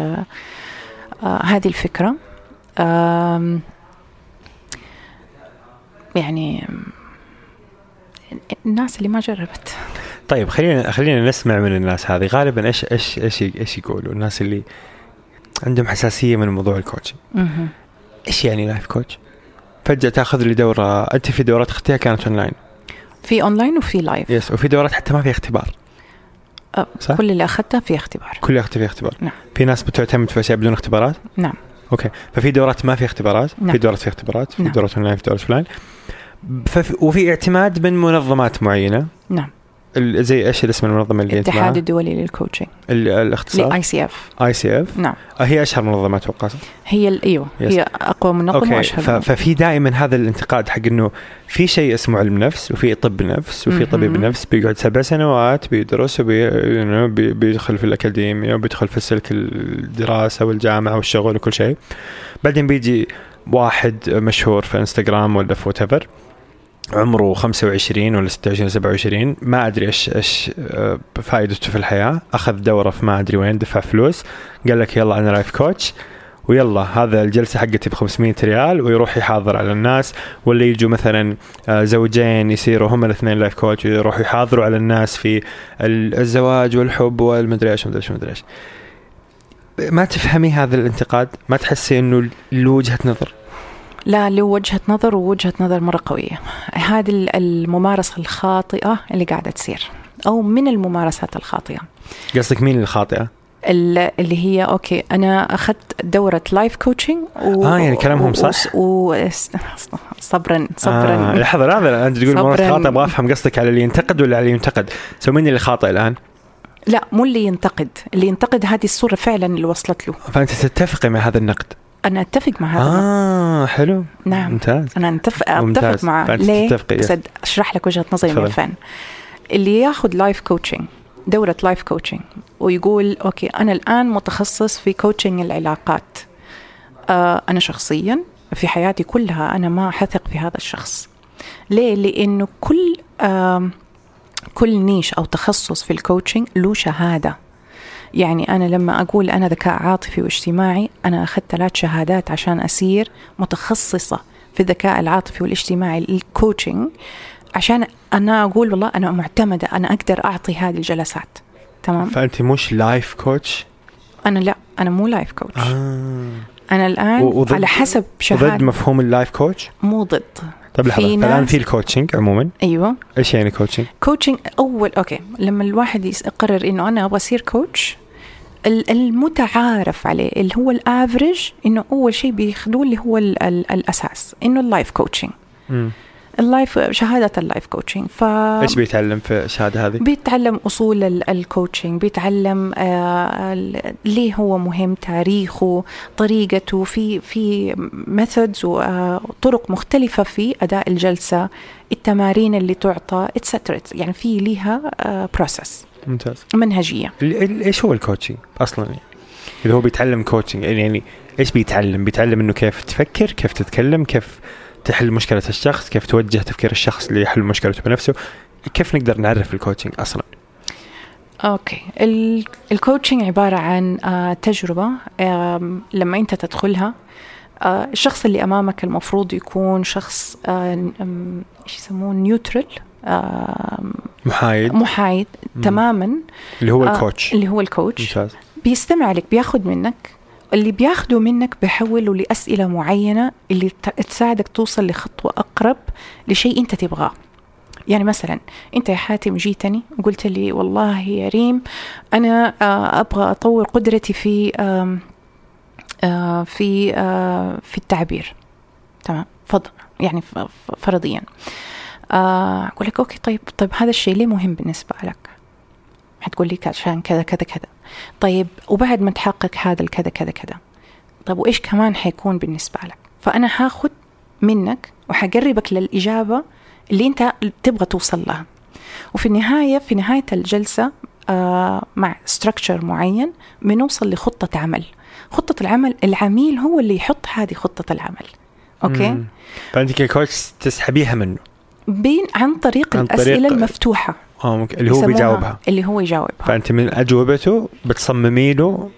آه، هذه الفكرة. يعني الناس اللي ما جربت. طيب خلينا خلينا نسمع من الناس هذه. غالبا إيش إيش إيش إيش يقولوا؟ الناس اللي عندهم حساسية من موضوع ال coaching. إيش يعني life coach فجأة تأخذ لي دورة. أنت في دورات أخذتها كانت اونلاين في اونلاين وفي live yes وفي دورات حتى ما فيها اختبار. صح؟ كل اللي أخذته في اختبار كل أخذتي فيها اختبار نعم. في ناس بتعتمد في أشياء بدون اختبارات نعم okay ففي دورات ما فيها اختبارات نعم. في دورات فيها اختبارات في نعم. دورات اونلاين في دورات اونلاين. وفي اعتماد من منظمات معينة نعم زي إيش الاسم المنظمة اللي أنت الاتحاد؟ الدولي لل coaching ال- الاختصار ال ICF ICF نعم هي أشهر منظمة أتوقع؟ هي أيوه yes. هي أقوى منظمة okay وأشهر ف... ففي دائما هذا الانتقاد حق إنه في شيء اسمه علم نفس وفي طب نفس وفي طبيب. نفس بيقعد سبع سنوات بيدرس وبي... you know، بي... بيدخل في الأكاديمية وبيدخل في سلك الدراسة والجامعة والشغل وكل شيء بعدين بيجي واحد مشهور في إنستغرام ولا في وات عمره 25 ولا 26 27 ما أدري إيش إيش آه، فائدته في الحياة. أخذ دوره في ما أدري وين دفع فلوس قال لك يلا أنا life coach ويلا هذا الجلسة حقتي ب 500 ريال ويروح يحاضر على الناس ولا يجوا مثلا آه، زوجين يصيروا هم الاثنين life coach ويروحوا يحاضروا على الناس في ال- الزواج والحب والمدري إيش ومدري إيش ومدري إيش. ما تفهمي هذا الانتقاد؟ ما تحسي إنه له وجهة نظر؟ لا له وجهة نظر ووجهة نظر مرة قوية. هذه ال- الممارسة الخاطئة اللي قاعدة تصير أو من الممارسات الخاطئة. قصدك مين الخاطئة؟ ال- اللي هي أوكي أنا أخذت دورة life coaching و... آه، يعني كلامهم صح؟ و... و... صبرا صبرا. آه لحظة لحظة أنت تقول مرة صبراً. خاطئ أبغى أفهم قصدك على اللي ينتقد ولا على اللي ينتقد. so مين اللي خاطئ الآن. لا مو اللي ينتقد. اللي ينتقد هذه الصورة فعلا اللي وصلت له. فأنت تتفقي مع هذا النقد. أنا أتفق مع هذا. آه حلو. نعم. ممتاز. أنا اتفق. أتفق فأنت ليه؟ بس. أشرح لك وجهة نظري من. الفن. اللي ياخذ life coaching دورة life coaching ويقول okay أنا الآن متخصص في coaching العلاقات. آه أنا شخصيا في حياتي كلها أنا ما حثق في هذا الشخص. ليه؟ لأنه كل آه كل niche أو تخصص في ال coaching له شهادة. يعني أنا لما أقول أنا ذكاء عاطفي واجتماعي أنا أخذت ثلاث شهادات عشان أصير متخصصة في الذكاء العاطفي والاجتماعي ال coaching عشان أنا أقول والله أنا معتمدة أنا أقدر أعطي هذه الجلسات. تمام؟ فأنت مش life coach أنا لا أنا مو life coach آه. أنا الآن وضد- على حسب ضد شهادة. مفهوم ال life coach مو ضد. طيب لحظة. في الان في ال coaching عموما. أيوه. إيش يعني coaching coaching أول okay. لما الواحد يقرر إنه أنا أبغى أصير coach ال- المتعارف عليه اللي هو ال average إنه أول شيء بياخذوه اللي هو ال ال الأساس إنه ال life coaching ال life شهادة ال life coaching ف إيش بيتعلم في الشهادة هذه؟ بيتعلم أصول ال- ال coaching بيتعلم آه ليه هو مهم تاريخه طريقته. في في methods وطرق مختلفة في أداء الجلسة التمارين اللي تعطى et cetera يعني في ليها process ممتاز. منهجية. إيش هو ال coaching أصلا؟ يعني إذا هو بيتعلم coaching يعني إيش بيتعلم؟ بيتعلم إنه كيف تفكر كيف تتكلم كيف تحل مشكلة الشخص كيف توجه تفكير الشخص ليحل مشكلته بنفسه كيف نقدر نعرف ال coaching أصلا؟ okay. ال- ال coaching عبارة عن آه، تجربة لما أنت تدخلها آه الشخص اللي أمامك المفروض يكون شخص آه إيش يسموه؟ neutral محايد. محايد. تماما اللي هو ال coach اللي هو ال coach ممتاز. بيستمع لك بياخذ منك اللي بياخده منك بيحوله لأسئلة معينة اللي تساعدك توصل لخطوة أقرب لشيء أنت تبغاه. يعني مثلا أنت يا حاتم جيتني وقلت لي والله يا ريم أنا آه، أبغى أطور قدرتي في آه، في آه، في التعبير. تمام؟ فضل يعني فرضيا. أقول لك أوكي طيب طيب هذا الشيء ليه مهم بالنسبة لك؟ حتقول لي عشان كذا كذا كذا. طيب وبعد ما تحقق هذا الكذا كذا كذا طيب وإيش كمان حيكون بالنسبة لك؟ فأنا هاخد منك وحقربك للإجابة اللي أنت تبغى توصل لها. وفي النهاية في نهاية الجلسة آه مع structure معين بنوصل لخطة عمل. خطة العمل العميل هو اللي يحط هذه خطة العمل. okay؟ مم. فانت ك coach تسحبيها منه. بين عن طريق عن طريق- الأسئلة المفتوحة. آه ممكن اللي هو بيجاوبها. اللي هو يجاوبها. فأنت من أجوبته بتصممي له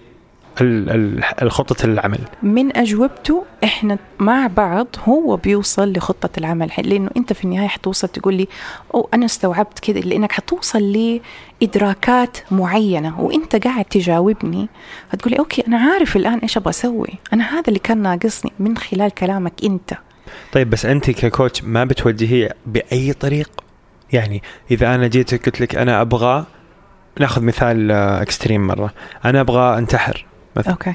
ال- ال- الخطة العمل. من أجوبته إحنا مع بعض هو بيوصل لخطة العمل. لأنه أنت في النهاية حتوصل تقول لي أو أنا استوعبت كده. لأنك حتوصل لإدراكات معينة وأنت قاعد تجاوبني هتقولي okay أنا عارف الآن إيش أبغى أسوي. أنا هذا اللي كان ناقصني من خلال كلامك أنت. طيب بس أنت ك coach ما بتوجهيه بأي طريق؟ يعني إذا أنا جيت قلت لك أنا أبغى نأخذ مثال آه، extreme مرة. أنا أبغى أنتحر مثلا. okay.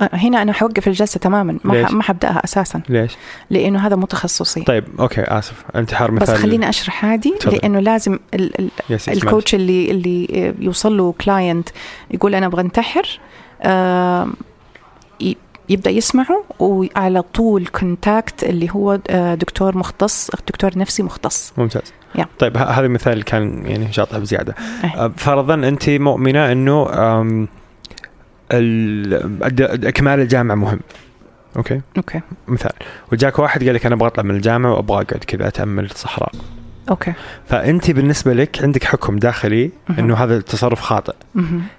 آه، هنا أنا حوقف الجلسة تماما. ما ليش؟ ما حبدأها أساسا. ليش؟ لأنه هذا مو تخصصي. طيب okay آسف. أنتحار بس مثال. خليني أشرح هذه تفضل. لأنه لازم ال- ال- yes yes ال coach اللي اللي يوصل له client يقول أنا أبغى أنتحر ي- يبدأ يسمعه وعلى طول contact اللي هو آه، دكتور مختص دكتور نفسي مختص. ممتاز. yeah. طيب هذا مثال كان يعني شاطح بزيادة. إيه. فرضا أنت مؤمنة إنه إكمال الجامعة مهم. okay? okay. مثال. وجاك واحد قال لك أنا أبغى أطلع من الجامعة وأبغى أقعد كذا أتأمل الصحراء. okay. فأنت بالنسبة لك عندك حكم داخلي. إنه هذا التصرف خاطئ.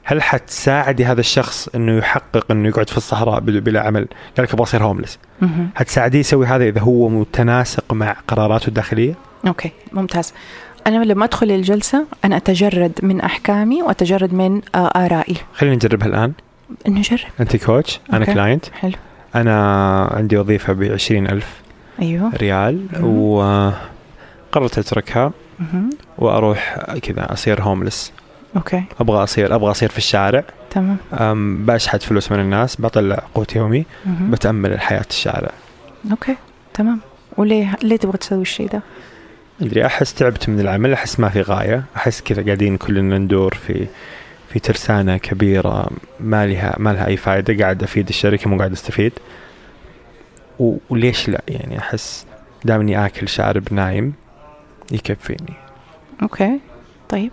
هل حتساعدي هذا الشخص إنه يحقق إنه يقعد في الصحراء بلا عمل؟ قال لك أبغى أصير homeless. حتساعديه يسوي هذا إذا هو متناسق مع قراراته الداخلية؟ okay ممتاز. أنا لما أدخل الجلسة أنا أتجرد من أحكامي وأتجرد من آه، آرائي. خلينا نجربها الآن. نجرب. أنت coach أنا okay. client. حلو. أنا عندي وظيفة ب ألف أيوه. ريال مهم. وقررت أتركها. وأروح كذا أصير homeless okay. أبغى اصير أبغى أصير في الشارع. تمام. بشحت فلوس من الناس بطلع قوت يومي. بتأمل الحياة الشارع. okay تمام. وليه ليه تبغى تسوي الشيء ده؟ أدري أحس تعبت من العمل أحس ما في غاية. أحس كذا قاعدين كلنا ندور في في ترسانة كبيرة ما لها ما لها أي فائده قاعد أفيد الشركة مو قاعد أستفيد. وليش لا؟ يعني أحس دام اني ماكل شارب نايم يكفيني okay طيب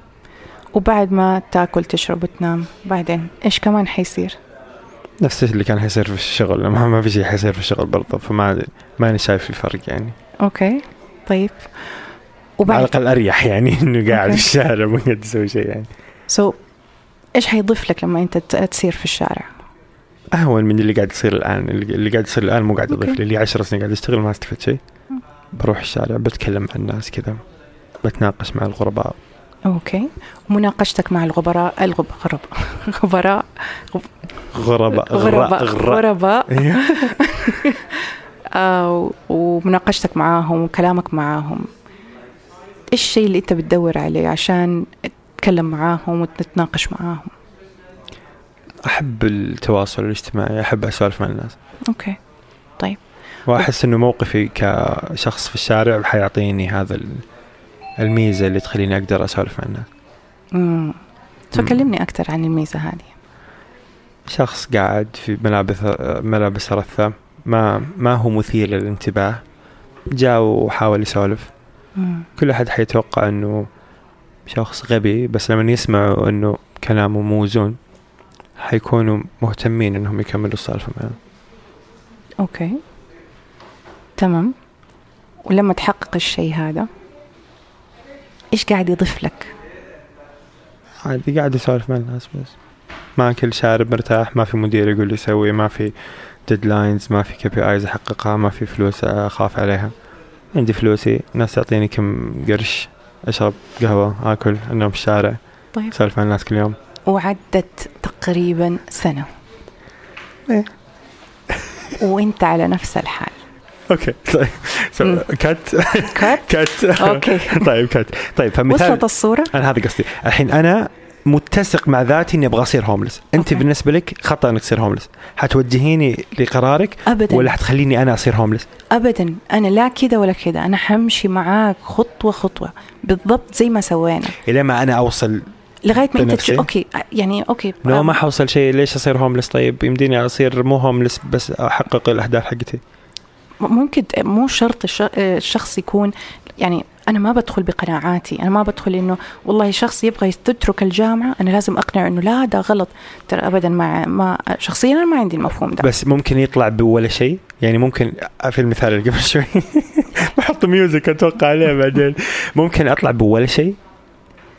وبعد ما تاكل تشرب وتنام بعدين إيش كمان حيصير؟ نفس اللي كان حيصير في الشغل ما, ما في شيء حيصير في الشغل برضه فما ما أنا شايف الفرق يعني okay طيب على وبعد الأقل أريح يعني إنه قاعد. في الشارع ما قاعد أسوي شيء يعني so إيش حيضيف لك لما أنت ت- تسير في الشارع؟ أهون من اللي قاعد يصير الآن اللي قاعد يصير الآن مو قاعد يضيف. لي اللي 10 سنين قاعد اشتغل ما استفدت شيء. بروح الشارع بتكلم مع الناس كذا بتناقش مع الغرباء. okay. ومناقشتك مع الغبراء الغب غرب غبراء غرباء غرباء غرباء. إيه. آه ومناقشتك معاهم وكلامك معاهم. إيش الشيء اللي أنت بتدور عليه عشان تتكلم معاهم وتتناقش معاهم؟ أحب التواصل الاجتماعي أحب أسولف مع الناس. أوكي. وأحس إنه موقفي كشخص في الشارع حيعطيني هذا ال- الميزة اللي تخليني أقدر أسولف مع الناس امم فكلمني أكثر عن الميزة هذه. شخص قاعد في ملابس ملابس رثة ما ما هو مثير للانتباه. جاء وحاول يسولف. كل أحد حيتوقع أنه شخص غبي بس لما يسمعوا أنه كلامه موزون حيكونوا مهتمين أنهم يكملوا السالفة معه. أوكي. تمام. ولما تحقق الشيء هذا إيش قاعد يضيف لك؟ عادي قاعد يسولف مع الناس بس. ماكل شارب مرتاح ما في مدير يقول لي سوي ما في deadlines ما في KPIs أحققها ما في فلوس أخاف عليها. عندي فلوسي ناس تعطيني كم قرش أشرب قهوة آكل أنام في الشارع. طيب. أسولف مع الناس كل يوم. وعدت تقريبا سنة. إيه. وأنت على نفس الحال. okay طيب مم. so, cut cut cut okay طيب cut طيب فمثال وصلت الصورة؟ أنا هذا قصدي. الحين أنا متسق مع ذاتي إني أبغى أصير homeless أنت okay. بالنسبة لك خطأ إنك تصير homeless حتوجهيني لقرارك ابدا. ولا حتخليني أنا أصير homeless ابدا. أنا لا كذا ولا كذا. أنا حمشي معاك خطوة خطوة. بالضبط زي ما سوينا. إلى ما أنا أوصل لغاية ما أنت okay. يعني okay. لو ما حوصل شيء. ليش أصير homeless طيب يمديني أصير مو homeless بس أحقق الأهداف حقتي. ممكن مو شرط الش- الشخص يكون يعني أنا ما بدخل بقناعاتي أنا ما بدخل إنه والله شخص يبغى تترك الجامعة أنا لازم اقنعه إنه لا ده غلط. ترى ابدا ما ما شخصيا أنا ما عندي المفهوم ده. بس ممكن يطلع بولا شيء؟ يعني ممكن في المثال اللي قبل شوي. بحط music أتوقع عليه بعدين. ممكن أطلع بولا شيء؟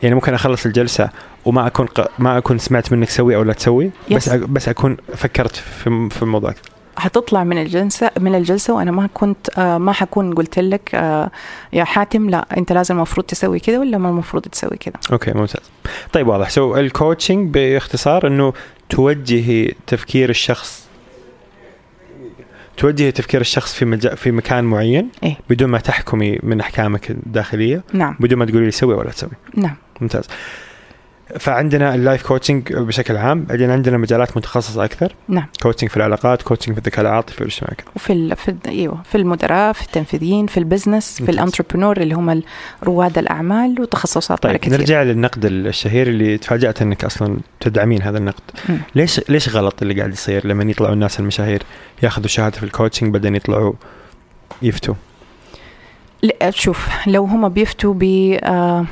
يعني ممكن أخلص الجلسة وما أكون ق... ما أكون سمعت منك سوي أو لا تسوي؟ بس. أ... بس أكون فكرت في في الموضوع. حتطلع من الجلسة من الجلسة وأنا ما كنت آه ما حكون قلت لك آه يا حاتم لا أنت لازم المفروض تسوي كذا ولا ما المفروض تسوي كذا؟ okay ممتاز. طيب واضح. so ال coaching باختصار إنه توجهي تفكير الشخص توجهي تفكير الشخص في مجا... في مكان معين إيه. بدون ما تحكمي من أحكامك الداخلية نعم. بدون ما تقولي لي سوي ولا تسوي. نعم. ممتاز. فعندنا ال life coaching بشكل عام بعدين عندنا مجالات متخصصة أكثر نعم coaching في العلاقات coaching في الذكاء العاطفي والاجتماعي وفي ال... في. أيوه في المدراء في التنفيذيين في ال business في. ال entrepreneur اللي هم رواد الأعمال وتخصصات طيب كثير نرجع للنقد الشهير اللي تفاجأت إنك أصلا تدعمين هذا النقد مم. ليش ليش غلط اللي قاعد يصير لما يطلعوا الناس المشاهير ياخذوا شهادة في ال coaching بعدين يطلعوا يفتوا شوف لو هم بيفتوا ب آه،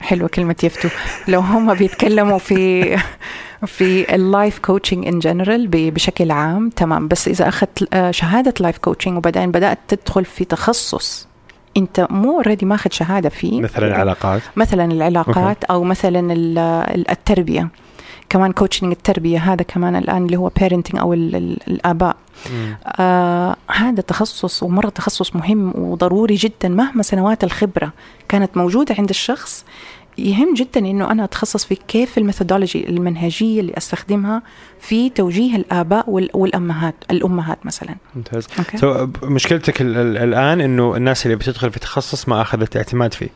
حلوة كلمة يفتوا لو هم بيتكلموا في في ال life coaching in general بشكل عام تمام. بس إذا أخذت آه، شهادة life coaching وبعدين بدأت تدخل في تخصص أنت مو already ماخذ شهادة فيه. مثلا العلاقات. مثلا العلاقات أو مثلا ال- ال- التربية. كمان coaching التربية هذا كمان الآن اللي هو parenting أو ال- ال- الآباء. آه هذا تخصص ومرة تخصص مهم وضروري جدا مهما سنوات الخبرة كانت موجودة عند الشخص يهم جدا إنه أنا أتخصص في كيف ال methodology المنهجية اللي أستخدمها في توجيه الآباء وال- والامهات الأمهات مثلا. ممتاز. okay. so مشكلتك ال- ال- الآن إنه الناس اللي بتدخل في تخصص ما أخذت اعتماد فيه.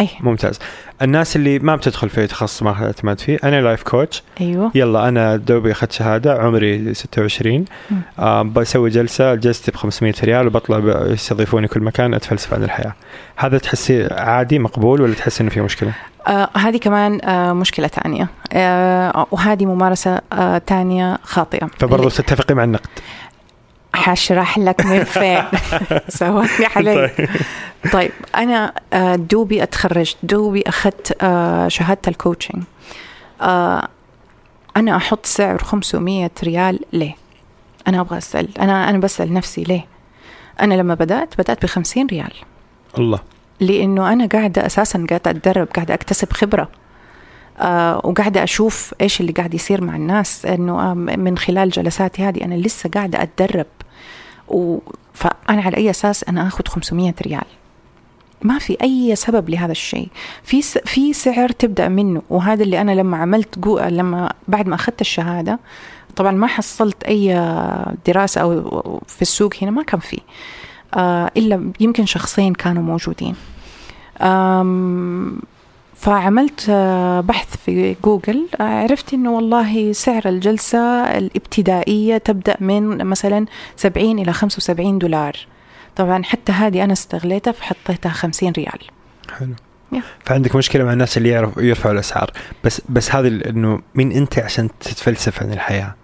أي. ممتاز. الناس اللي ما بتدخل في تخصص ما اخذت اعتماد فيه أنا life coach أيوه. يلا أنا دوبي أخذت شهادة عمري 26 مم. آه بسوي جلسة جلستي ب 500 ريال وبطلع يستضيفوني كل مكان أتفلسف عن الحياة. هذا تحسي عادي مقبول ولا تحسي إنه في مشكلة؟ آه هذه كمان آه مشكلة ثانية. آه وهذه ممارسة آه ثانية خاطئة. فبرضه تتفقي مع النقد. حشرح لك من فين. سوتني علي. طيب. طيب أنا آه، دوبي اتخرجت دوبي أخذت آه، شهادة ال coaching آه، أنا أحط سعر 500 ريال ليه؟ أنا أبغى أسأل. أنا أنا بسأل نفسي ليه؟ أنا لما بدأت بدأت ب 50 ريال. الله. لأنه أنا قاعدة أساسا قاعدة أتدرب قاعدة أكتسب خبرة. آه وقاعدة أشوف إيش اللي قاعد يصير مع الناس. إنه آه من خلال جلساتي هذه أنا لسه قاعدة أتدرب. و فأنا على أي أساس أنا آخذ 500 ريال؟ ما في أي سبب لهذا الشيء. في س... في سعر تبدأ منه وهذا اللي أنا لما عملت جو... لما بعد ما أخذت الشهادة طبعا ما حصلت أي دراسة أو في السوق هنا ما كان في. آه إلا يمكن شخصين كانوا موجودين. فعملت آه، بحث في جوجل عرفت إنه والله سعر الجلسة الابتدائية تبدأ من مثلا 70 إلى 75 دولار. طبعا حتى هذه أنا استغليتها فحطيتها 50 ريال. حلو. يا. فعندك مشكلة مع الناس اللي يعرف يرفعوا الأسعار. بس بس هذه ال- إنه مين أنت عشان تتفلسف عن الحياة.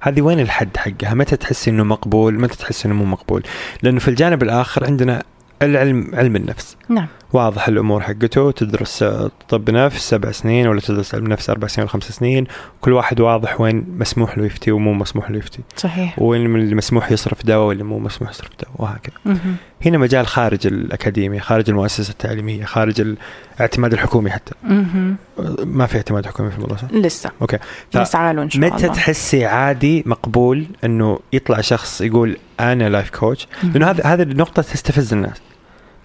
هذه وين الحد حقها؟ متى تحس إنه مقبول؟ متى تحس إنه مو مقبول؟ لأنه في الجانب الآخر عندنا العلم علم النفس. نعم. واضح الأمور حقته تدرس طب نفس سبع سنين ولا تدرس علم نفس أربع سنين ولا خمس سنين كل واحد واضح وين مسموح له يفتي ومو مسموح له يفتي. صحيح. وين اللي مسموح يصرف دواء واللي مو مسموح يصرف دواء وهكذا. مهم. هنا مجال خارج الأكاديمية خارج المؤسسة التعليمية خارج الاعتماد الحكومي حتى. مهم. ما في اعتماد حكومي في الموضوع صح؟ لسه. okay. ف- نسعى له إن شاء متى الله. تحسي عادي مقبول إنه يطلع شخص يقول أنا life coach. لأنه هذا هذه النقطة تستفز الناس.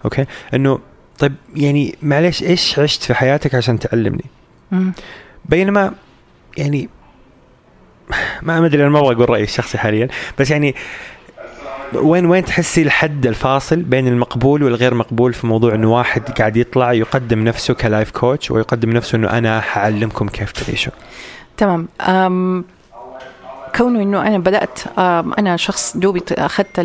okay. إنه طيب يعني معليش إيش عشت في حياتك عشان تعلمني؟ مم. بينما يعني ما أدري أنا ما أبغى أقول رأيي الشخصي حاليا بس يعني وين وين تحسي الحد الفاصل بين المقبول والغير مقبول في موضوع إنه واحد قاعد يطلع يقدم نفسه ك life coach ويقدم نفسه إنه أنا حعلمكم كيف تعيشوا؟ تمام. كونه إنه أنا بدأت أنا شخص دوبي أخذت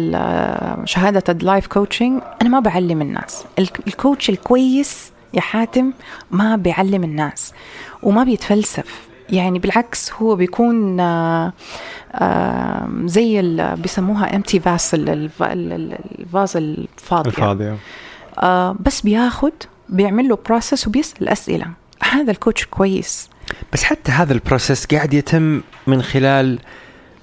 شهادة ال life coaching أنا ما بعلم الناس. ال- ال coach الكويس يا حاتم ما بيعلم الناس وما بيتفلسف. يعني بالعكس هو بيكون آه، آه، زي ال- بيسموها empty vessel الفاز الفاضي. الفاضي آه، بس بياخد بيعمل له process وبيسأل أسئلة. هذا ال coach كويس. بس حتى هذا البروسيس قاعد يتم من خلال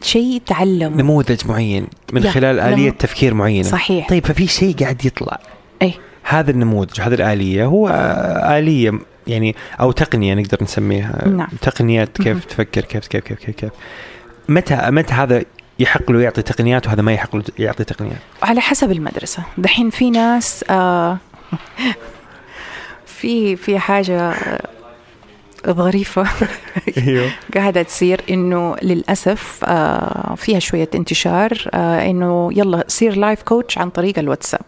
شيء تعلم نموذج معين من خلال آلية نمو- تفكير معينة. صحيح. طيب ففي شيء قاعد يطلع. إيه. هذا النموذج هذه الآلية هو آه، آلية يعني أو تقنية نقدر نسميها. نعم. تقنيات كيف مهم. تفكر كيف كيف كيف كيف, كيف. متى متى هذا يحق له يعطي تقنيات وهذا ما يحق له يعطي تقنيات؟ على حسب المدرسة. دحين في ناس آه في في حاجة ظريفة أيوه. قاعدة تصير إنه للأسف آه فيها شوية انتشار آه إنه يلا صير لايف كوتش عن طريق الواتساب.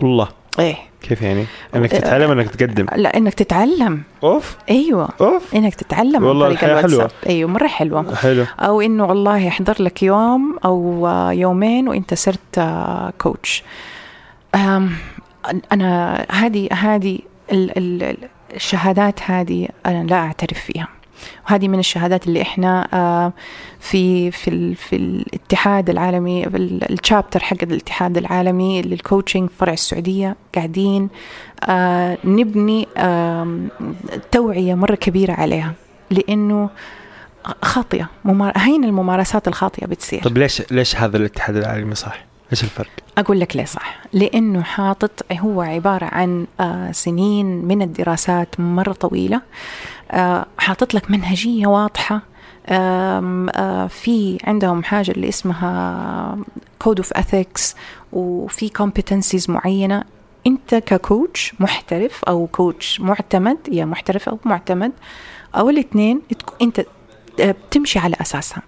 والله إيه. كيف يعني؟ إنك تتعلم إنك تقدم. لا إنك تتعلم. أوف. أيوه. أوف. إنك تتعلم والله عن طريق الحياة حلوة. أيوه مرة حلوة. حلو. أو إنه والله يحضر لك يوم أو آه، يومين وإنت صرت كوتش أنا هذه هذه ال- ال- ال- الشهادات هذه أنا لا أعترف فيها. وهذه من الشهادات اللي إحنا آه، في في في الاتحاد العالمي الشابتر حق الاتحاد العالمي للكوتشنج فرع السعودية. قاعدين آه، نبني توعية مرة كبيرة عليها. لأنه خاطئة. ممار... هين الممارسات الخاطئة بتصير. طيب ليش ليش هذا الاتحاد العالمي صح؟ إيش الفرق؟ أقول لك ليه صح. لأنه حاطط هو عبارة عن آه، سنين من الدراسات مرة طويلة. آه، حاطط لك منهجية واضحة. آم، آه، في عندهم حاجة اللي اسمها code of ethics وفي competencies معينة. أنت ك coach محترف أو coach معتمد يا محترف أو معتمد أو الاثنين أنت بتمشي على أساسها.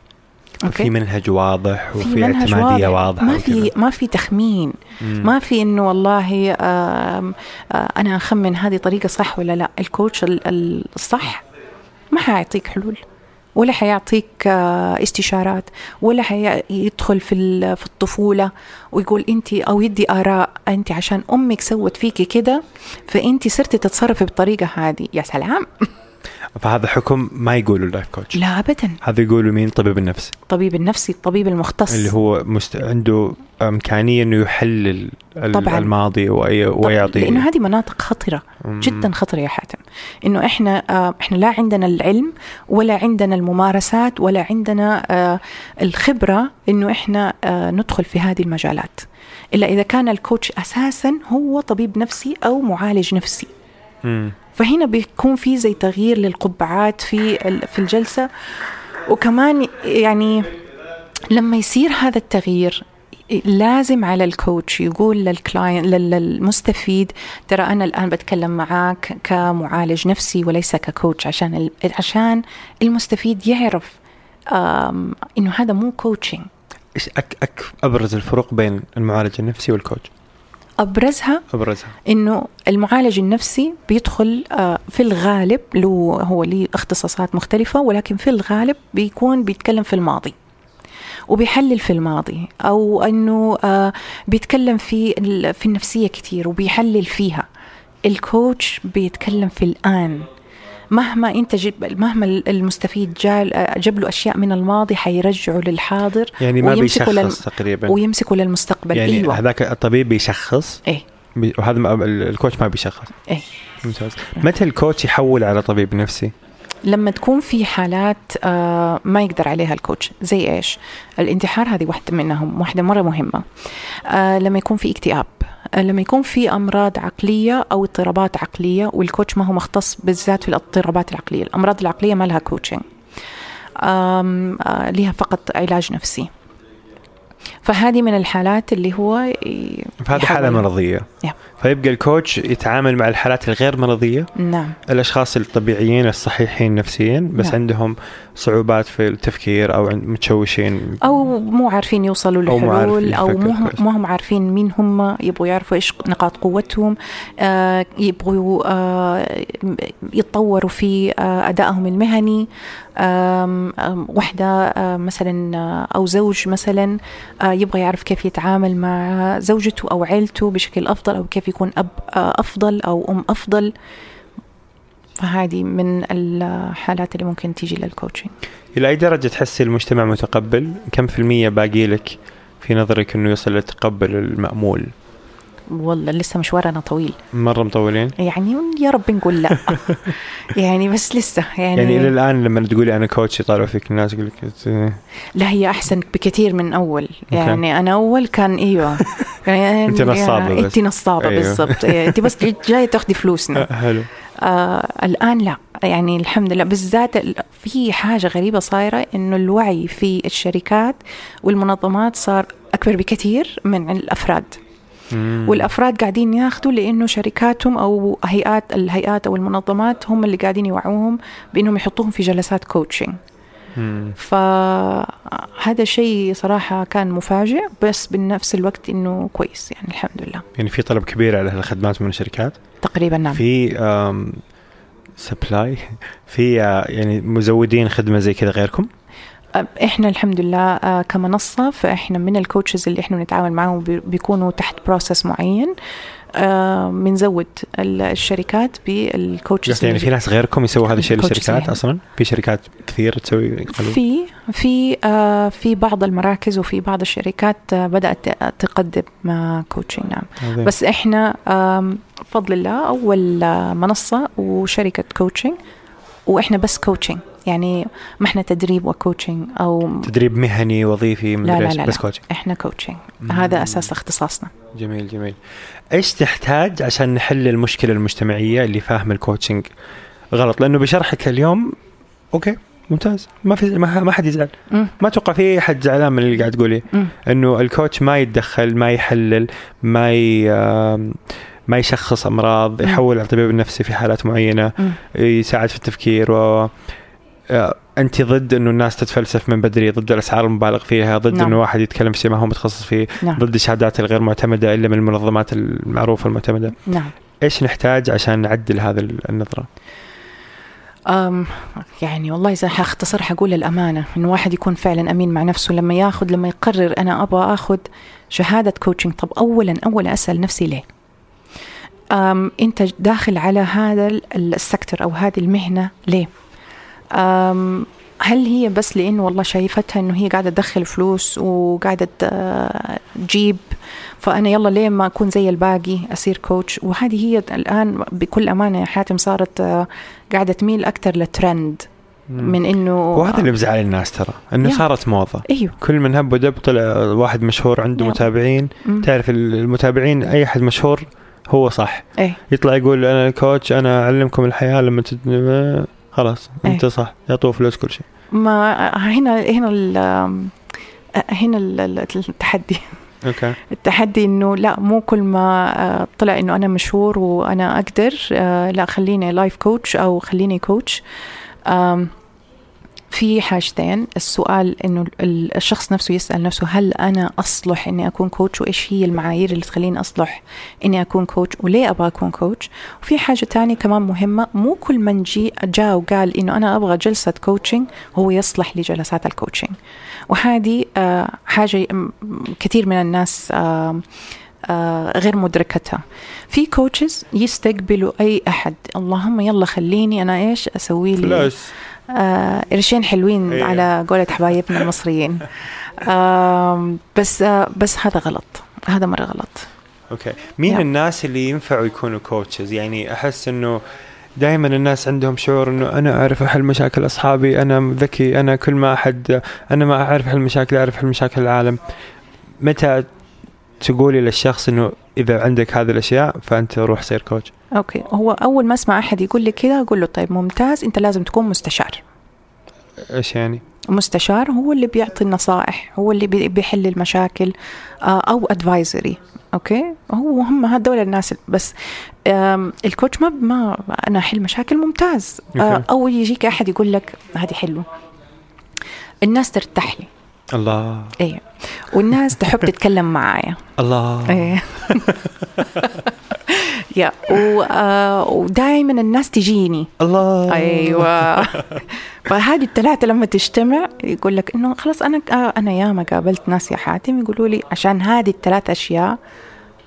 في منهج واضح في وفي منهج اعتمادية واضح. واضحة ما في. ما في تخمين مم. ما في إنه والله آم، آه، أنا أخمن هذه طريقة صح ولا لا الكوتش ال- ال- الصح ما حيعطيك حلول ولا حيعطيك استشارات ولا حيدخل في في الطفولة ويقول انت أو يدي آراء انت عشان أمك سوت فيكي كده فانت صرتي تتصرفي بالطريقة هذه يا سلام فهذا حكم ما يقولوا ال life coach لا ابدا. هذا يقولوا مين؟ طبيب النفس. الطبيب النفسي الطبيب المختص. اللي هو مست... عنده إمكانية إنه يحلل طبعاً. الماضي وي... ويعطي لأنه هذه مناطق خطرة مم. جدا خطرة يا حاتم. إنه إحنا آه إحنا لا عندنا العلم ولا عندنا الممارسات ولا عندنا آه الخبرة إنه إحنا آه ندخل في هذه المجالات. إلا إذا كان الكوتش أساسا هو طبيب نفسي أو معالج نفسي. فهنا بيكون في زي تغيير للقبعات في في الجلسة. وكمان يعني لما يصير هذا التغيير لازم على الكوتش يقول للكلاين لل- للمستفيد ترى أنا الآن بتكلم معاك كمعالج نفسي وليس ككوتش عشان عشان المستفيد يعرف إنه هذا مو coaching إيش أك... أك... أبرز الفروق بين المعالج النفسي وال coach. أبرزها أبرزها. إنه المعالج النفسي بيدخل آه، في الغالب له هو ليه اختصاصات مختلفة ولكن في الغالب بيكون بيتكلم في الماضي وبيحلل في الماضي أو إنه آه، بيتكلم في في النفسية كتير وبيحلل فيها. ال coach بيتكلم في الآن. مهما انت جب مهما المستفيد جا جاب له أشياء من الماضي حيرجعه للحاضر يعني ما ويمسكوا لل- بيشخص تقريبا. ويمسكه للمستقبل. يعني أيوه. هذاك الطبيب بيشخص؟ إيه. وهذا ما ال- ال coach ما بيشخص. إيه. ممتاز. متى ال coach يحول على طبيب نفسي؟ لما تكون في حالات آه، ما يقدر عليها ال coach. زي إيش؟ الانتحار هذه واحدة منهم واحدة مرة مهمة. آه، لما يكون في اكتئاب. لما يكون في أمراض عقلية أو اضطرابات عقلية وال coach ما هو مختص بالذات في الاضطرابات العقلية. الأمراض العقلية ما لها coaching آه، لها فقط علاج نفسي. فهذه من الحالات اللي هو فهذه حالة. مرضية يا. فيبقى الكوتش يتعامل مع الحالات الغير مرضية نعم الأشخاص الطبيعيين الصحيحين نفسيا بس نعم. عندهم صعوبات في التفكير أو متشوشين أو مو عارفين يوصلوا أو مو لحلول عارفين أو مو. ما هم عارفين مين هم يبغوا يعرفوا إيش نقاط قوتهم آه يبغوا آه يتطوروا في آه أدائهم المهني آم، وحدة آه مثلا آه، أو زوج مثلا آه يبغى يعرف كيف يتعامل مع زوجته أو عيلته بشكل أفضل أو كيف يكون أب آه أفضل أو أم أفضل فهذه من الحالات اللي ممكن تيجي للكوتشنج إلى أي درجة تحسي المجتمع متقبل؟ كم في المية باقي لك في نظرك إنه يوصل للتقبل المأمول؟ والله لسه مشوارنا طويل. مرة مطولين؟ يعني يا رب نقول لا. يعني بس لسه يعني, يعني إلى الآن لما تقولي أنا كوتش يطالعوا فيك الناس يقول لك لا هي أحسن بكثير من أول. يعني أنا أول كان إيوه. يعني أنت نصابة بس. أنت نصابة أيوه. بالضبط. إيه، أنت بس جاية تاخذي فلوسنا. حلو. آه الآن لا. يعني الحمد لله. بالذات ال- في حاجة غريبة صايرة إنه الوعي في الشركات والمنظمات صار أكبر بكثير من الأفراد. مم. والأفراد قاعدين ياخذوا لأنه شركاتهم أو هيئات الهيئات أو المنظمات هم اللي قاعدين يوعوهم بأنهم يحطوهم في جلسات coaching. فهذا شيء صراحة كان مفاجئ بس بنفس الوقت إنه كويس يعني الحمد لله. يعني في طلب كبير على هالخدمات من الشركات؟ تقريبا نعم. في supply في آه، يعني مزودين خدمة زي كذا غيركم؟ إحنا الحمد لله آه، كمنصة فإحنا من ال coaches اللي إحنا بنتعامل معاهم بي- بيكونوا تحت process معين. آه، بنزود ال- الشركات بال coaches يعني في ناس غيركم يسووا هذا الشيء للشركات يعني. أصلا؟ في شركات كثير تسوي في في آه، في بعض المراكز وفي بعض الشركات بدأت تقدم coaching نعم. بس إحنا بفضل الله أول منصة وشركة coaching وإحنا بس coaching يعني ما إحنا تدريب و coaching أو تدريب مهني وظيفي لا مدري لا إيش، لا, بس لا. كوتش إحنا كوتشنج. هذا أساس اختصاصنا جميل جميل إيش تحتاج عشان نحل المشكلة المجتمعية اللي فاهم ال coaching غلط لأنه بشرحك اليوم okay ممتاز ما في ما, ما حد يزعل. ما أتوقع في أحد زعلان من اللي قاعد تقوليه. إنه ال coach ما يتدخل ما يحلل ما ي... ما يشخص أمراض. يحول على الطبيب النفسي في حالات معينة. يساعد في التفكير و أنت ضد إنه الناس تتفلسف من بدري ضد الأسعار المبالغ فيها ضد نعم. انه واحد يتكلم في شيء ما هو متخصص فيه نعم. ضد الشهادات الغير معتمدة إلا من المنظمات المعروفة المعتمده نعم. إيش نحتاج عشان نعدل هذا النظرة؟ أم يعني والله إذا حأختصر حقول الأمانة إنه واحد يكون فعلا أمين مع نفسه لما ياخذ لما يقرر أنا أبغى أخذ شهادة coaching طب أولا أولا أسأل نفسي ليه؟ أم أنت داخل على هذا ال- ال sector أو هذه المهنة ليه؟ هل هي بس لأنه والله شايفتها إنه هي قاعدة تدخل فلوس وقاعدة آه، تجيب فأنا يلا ليه ما أكون زي الباقي أصير coach وهذه هي الآن بكل أمانة يا حاتم صارت آه، قاعدة تميل أكثر للترند من إنه وهذا اللي بزعل الناس ترى إنه. صارت موضة. أيوه. كل من هب ودب طلع واحد مشهور عنده يا. متابعين. مم. تعرف المتابعين أي أحد مشهور هو صح. إيه. يطلع يقول أنا coach أنا أعلمكم الحياة لما تت... خلاص أنت إيه. صح يعطوه فلوس كل شيء. ما هنا هنا ال هنا ال- ال- التحدي. okay. التحدي إنه لا مو كل ما آه، طلع إنه أنا مشهور وأنا أقدر آه، لا خليني life coach أو خليني coach في حاجتين. السؤال إنه ال- الشخص نفسه يسأل نفسه هل أنا أصلح إني أكون coach وإيش هي المعايير اللي تخليني أصلح إني أكون coach وليه أبغى أكون coach وفي حاجة تانية كمان مهمة مو كل من جي جاء وقال إنه أنا أبغى جلسة coaching هو يصلح لجلسات ال coaching وهذه آه، حاجة كثير من الناس آه، غير مدركتها. في coaches يستقبلوا أي أحد. اللهم يلا خليني أنا إيش أسوي لي فلوس. آه قرشين حلوين أيوة. على قولة حبايبنا المصريين. آه بس آه بس هذا غلط. هذا مرة غلط. okay. مين نعم. الناس اللي ينفعوا يكونوا coaches يعني أحس إنه دائما الناس عندهم شعور إنه أنا أعرف احل مشاكل أصحابي أنا ذكي أنا كل ما أحد أنا ما أعرف احل مشاكل أعرف احل مشاكل العالم. متى تقولي للشخص إنه إذا عندك هذه الأشياء فأنت روح صير coach okay. هو أول ما أسمع أحد يقول لي كذا أقول له طيب ممتاز أنت لازم تكون مستشار. إيش يعني؟ مستشار هو اللي بيعطي النصائح هو اللي بي- بيحل المشاكل آه، أو advisory okay؟ هو هم هذول الناس بس ال coach ما ما أنا أحل مشاكل ممتاز. آه،. أو يجيك أحد يقول لك هذه حلوة. الناس ترتاح لي. الله. إيه. والناس تحب تتكلم معايا. الله. إيه. yeah ودائما الناس تجيني. الله. أيوه. فهذه الثلاثة لما تجتمع يقول لك إنه خلاص أنا آه، أنا ياما قابلت ناس يا حاتم يقولوا لي عشان هذه الثلاث أشياء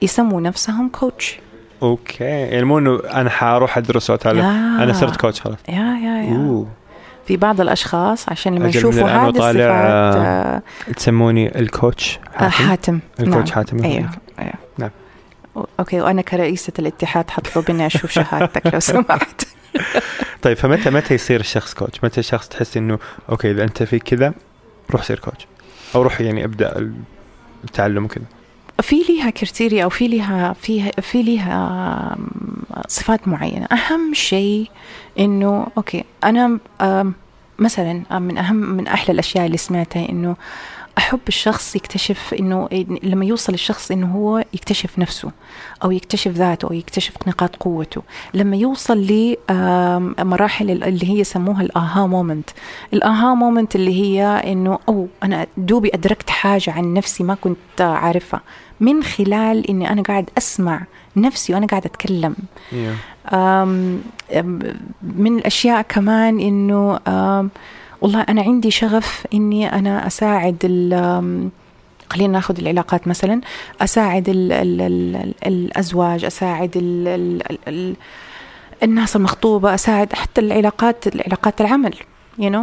يسموا نفسهم coach okay. يعني مو إنه أنا حأروح أدرس وأتعلم. أنا صرت coach خلاص. yeah yeah yeah. أوه. في بعض الأشخاص عشان لما يشوفوا هذه الصفات آه، تسموني ال coach آه، حاتم. حاتم. ال coach نعم. حاتم أيوه أيوه. نعم. okay وأنا كرئيسة الاتحاد حطلب اني أشوف شهادتك لو سمحت. طيب فمتى متى يصير الشخص coach؟ متى الشخص تحس إنه okay إذا أنت في كذا روح صير coach. أو روح يعني أبدأ التعلم وكذا. في ليها criteria أو في ليها في في ليها صفات معينة. أهم شيء إنه okay أنا مثلا من اهم من أحلى الأشياء اللي سمعتها إنه أحب الشخص يكتشف إنه لما يوصل الشخص إنه هو يكتشف نفسه أو يكتشف ذاته أو يكتشف نقاط قوته. لما يوصل لمراحل اللي هي يسموها ال aha moment ال aha moment اللي هي إنه أو أنا دوبي أدركت حاجة عن نفسي ما كنت عارفها. من خلال إني أنا قاعد أسمع نفسي وأنا قاعد أتكلم. أم من الأشياء كمان إنه والله أنا عندي شغف إني أنا أساعد ال- أم، خلينا ناخذ العلاقات مثلا أساعد ال ال ال الأزواج أساعد ال ال ال الناس المخطوبة أساعد حتى العلاقات العلاقات العمل you know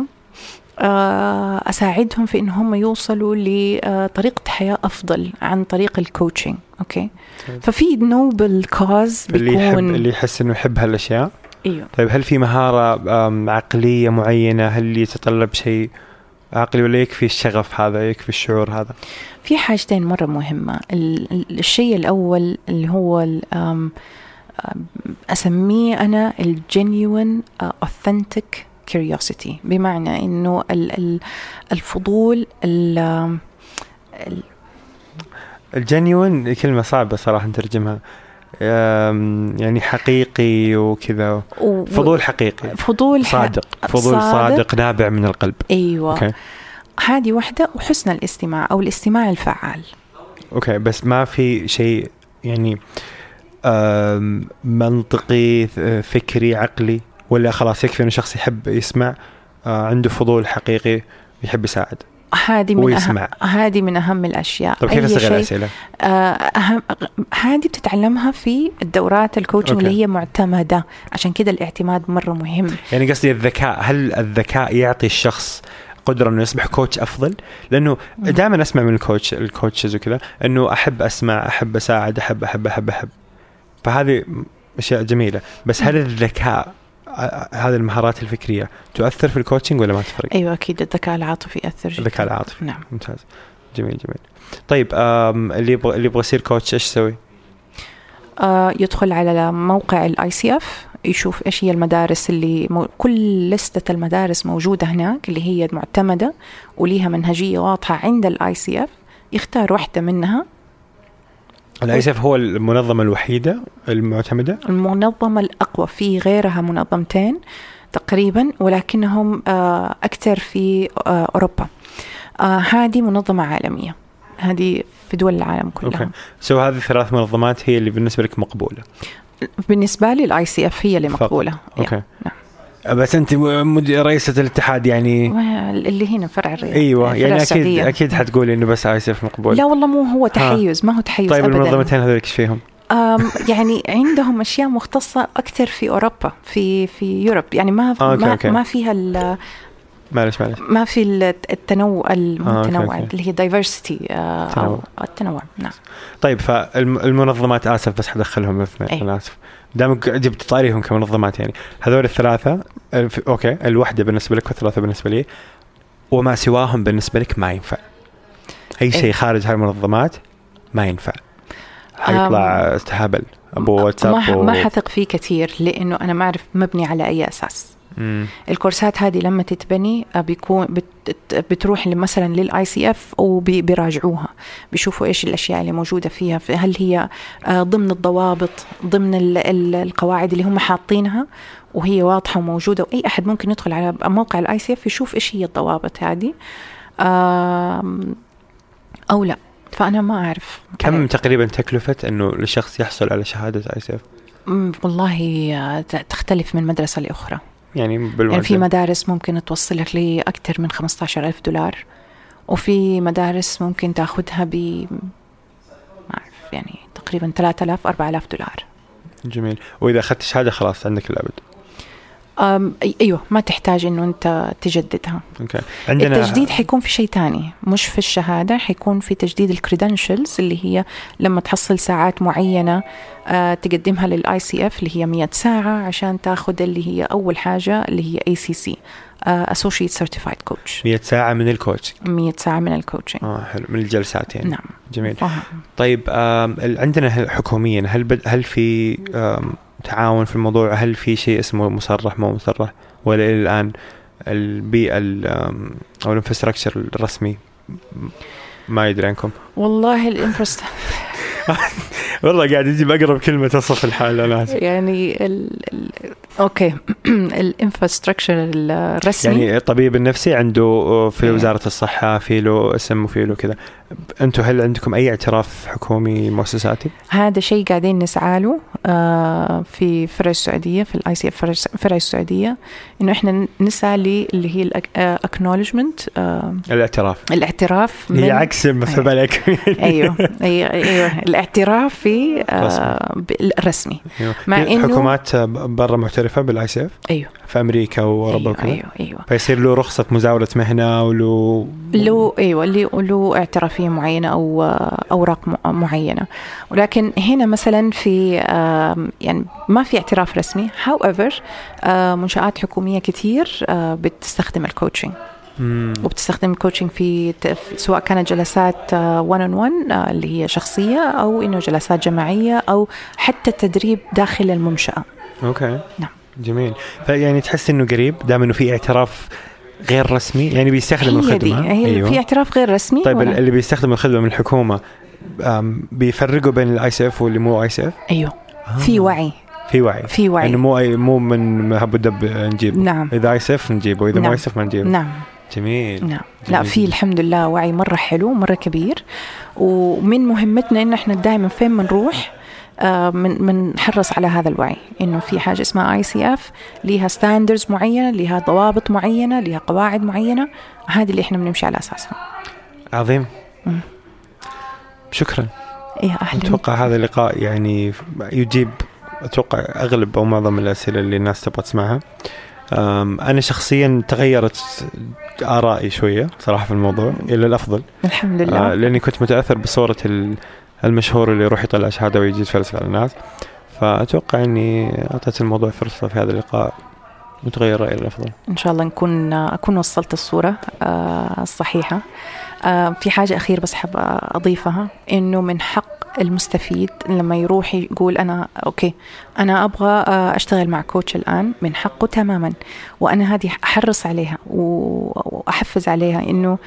آه، أساعدهم في ان هم يوصلوا لطريقه حياة أفضل عن طريق ال coaching okay طيب. ففي noble cause اللي يحب بيكون اللي يحس إنه يحب هالأشياء؟ إيوه. طيب هل في مهارة عقلية معينة؟ هل يتطلب شيء عقلي؟ ولا يكفي الشغف هذا يكفي الشعور هذا؟ في حاجتين مرة مهمة. ال- ال- الشيء الأول اللي هو ال- آم، آم، أسميه أنا الجينيوين authentic curiosity. بمعنى ال- الفضول ال- الجنيون كلمة صعبة صراحة نترجمها يعني حقيقي وكذا. و- فضول حقيقي. فضول صادق. فضول صادق. صادق نابع من القلب. أيوة. okay. هذه واحدة وحسن الاستماع أو الاستماع الفعال. okay بس ما في شيء يعني منطقي فكري عقلي ولا خلاص يكفي إنه شخص يحب يسمع آه، عنده فضول حقيقي يحب يساعد. هذه من أهم ويسمع هذه من أهم الأشياء طيب كيف استغل الأسئلة؟ آه، أهم هذه بتتعلمها في الدورات ال coaching. اللي هي معتمدة عشان كده الاعتماد مرة مهم يعني قصدي الذكاء هل الذكاء يعطي الشخص قدرة إنه يصبح coach أفضل؟ لأنه. دائما أسمع من ال coach ال coaches وكذا إنه أحب أسمع أحب أساعد أحب أحب أحب أحب فهذه أشياء جميلة بس هل الذكاء هذه المهارات الفكرية. تؤثر في ال coaching ولا ما تفرق؟ أيوة أكيد. الذكاء العاطفي يأثر جدا. الذكاء العاطفي. نعم. ممتاز. جميل جميل. طيب اللي يبغى اللي يبغى يصير coach إيش يسوي؟ آه يدخل على موقع ال ICF يشوف إيش هي المدارس اللي مو كل لستة المدارس موجودة هناك اللي هي معتمدة وليها منهجية واضحة عند ال ICF يختار واحدة منها ال ICF هو المنظمة الوحيدة المعتمدة. المنظمة الأقوى في غيرها منظمتين تقريبا ولكنهم آه، أكثر في آه، أوروبا. آه، هذه منظمة عالمية. هذه في دول العالم كلها. okay. so هذه ثلاث منظمات هي اللي بالنسبة لك مقبولة. بالنسبة لي ال ICF هي اللي فقط. مقبولة. okay. نعم. بس أنت مد- رئيسة الاتحاد يعني اللي هنا فرع الرياض أيوه يعني أكيد السعودية. أكيد حتقولي إنه بس ICF مقبول لا والله مو هو تحيز ما هو تحيز طيب ابدا المنظمتين هذول إيش فيهم؟ يعني عندهم أشياء مختصة أكثر في أوروبا في في Europe يعني ما آه، okay، ما, okay. ما فيها ال- معلش معلش ما في الت- التنوع المتنوع أوكي. اللي هي دايفرسيتي أو تنوع. التنوع نعم طيب فالمنظمات آسف بس حدخلهم الاثنين أي. أنا اسف دامك جبت طاريهم كمنظمات يعني. هذول الثلاثة أوكي الوحدة بالنسبة لك والثلاثة بالنسبة لي وما سواهم بالنسبة لك ما ينفع. أي شيء أي. خارج هالمنظمات ما ينفع. حيطلع استهبل. أبو ما واتساب و... ما حثق فيه كثير لأنه أنا ما أعرف مبني على أي أساس. مم. الكورسات هذه لما تتبني آه، بيكون بت بتروح مثلا لل ICF وبيراجعوها بيشوفوا إيش الأشياء اللي موجودة فيها في- هل هي آه، ضمن الضوابط ضمن ال ال القواعد اللي هم حاطينها وهي واضحة وموجودة وأي أحد ممكن يدخل على موقع ال ICF يشوف إيش هي الضوابط هذه. أو لا. فأنا ما أعرف. كم تقريبا تكلفة إنه لشخص يحصل على شهادة ICF والله آه، تختلف من مدرسة لأخرى. يعني يعني في بالمعدل مدارس ممكن توصلك لأكثر من 15 ألف دولار وفي مدارس ممكن تاخذها ب ما أعرف يعني تقريبا 3000 4000 دولار. جميل. وإذا أخذت شهادة خلاص عندك أي- أيوه ما تحتاج إنه أنت تجددها. okay. عندنا التجديد حيكون في شيء تاني مش في الشهادة حيكون في تجديد ال credentials اللي هي لما تحصل ساعات معينة آه تقدمها لل ICF اللي هي 100 ساعة عشان تاخذ اللي هي أول حاجة اللي هي ACC Associate Certified Coach 100 ساعة من الكوتش 100 ساعة من الكوتشنج آه حلو. من الجلسات يعني نعم. جميل. فهم. طيب عندنا حكوميا هل بد هل في تعاون في الموضوع هل في شيء اسمه مصرح مو مصرح؟ ولا إلى الآن البيئة أو ال infrastructure الرسمي ما يدري عنكم. والله ال infrast والله قاعد يجيب اقرب كلمة تصف الحال أنا يعني ال... ال... أوكي. ال infrastructure الرسمي يعني الطبيب النفسي عنده في إيه. وزارة الصحة في له اسم وفي له كذا. أنتم هل عندكم أي اعتراف حكومي مؤسساتي؟ هذا شيء قاعدين نسعى له آه، في فرع السعودية في ال ICF فرع السعودية إنه إحنا نسعى لي اللي هي ال acknowledgment الاعتراف. الاعتراف هي عكس مسحوب عليك أيوه. أيوه أيوه. الاعتراف في آه، الرسمي. أيوة. مع في إنه- حكومات برا معترفه بال ICF أيوه. في أمريكا وأوروبا أيوه وكذا. أيوه أيوه. فيصير له رخصة مزاوله مهنة ولو له أيوه اللي له اعترافية. معينه أو آه، أوراق م- معينة. ولكن هنا مثلا في يعني ما في اعتراف رسمي. However منشآت حكومية كثير بتستخدم ال coaching. وبتستخدم ال coaching في سواء كانت جلسات 1 on 1 اللي هي شخصية أو إنه جلسات جماعية أو حتى تدريب داخل المنشأة. أوكي. نعم. جميل. فيعني تحس إنه قريب دام إنه في اعتراف غير رسمي؟ يعني بيستخدم الخدمة؟ هي أيوة. في اعتراف غير رسمي طيب ولا- اللي بيستخدم الخدمة من الحكومة بيفرقوا بين ال ICF واللي مو ICF أيوه. في وعي. في وعي. في وعي. انه مو أي مو من هب ودب نجيبه نعم. إذا ICF نجيبه إذا مو نعم. ICF ما نجيبه. نعم. جميل. نعم. لا جميل في جداً. الحمد لله وعي مرة حلو مرة كبير. ومن مهمتنا إن إحنا دائما فين بنروح؟ آه، من بنحرص على هذا الوعي إنه في حاجة اسمها ICF ليها standards معينة ليها ضوابط معينة ليها قواعد معينة هذه اللي إحنا بنمشي على أساسها. عظيم. مم. شكرا. يا أهلا. أتوقع هذا اللقاء يعني يجيب أتوقع أغلب أو معظم الأسئلة اللي الناس تبغى تسمعها. أنا شخصيا تغيرت آرائي شوية صراحة في الموضوع إلى الأفضل. الحمد آه، لله لأني كنت متأثر بصورة المشهور اللي يروح يطلع شهادة ويجي يتفلسف على الناس. فأتوقع إني أعطيت الموضوع فرصة في هذا اللقاء. وتغير رأيي للافضل إن شاء الله نكون أكون وصلت الصورة آه، الصحيحة. آه، في حاجة اخير بس حابه أضيفها إنه من حق المستفيد لما يروح يقول أنا أوكي أنا أبغى آه، أشتغل مع coach الآن من حقه تماما. وأنا هذه أحرص عليها وأحفز عليها إنه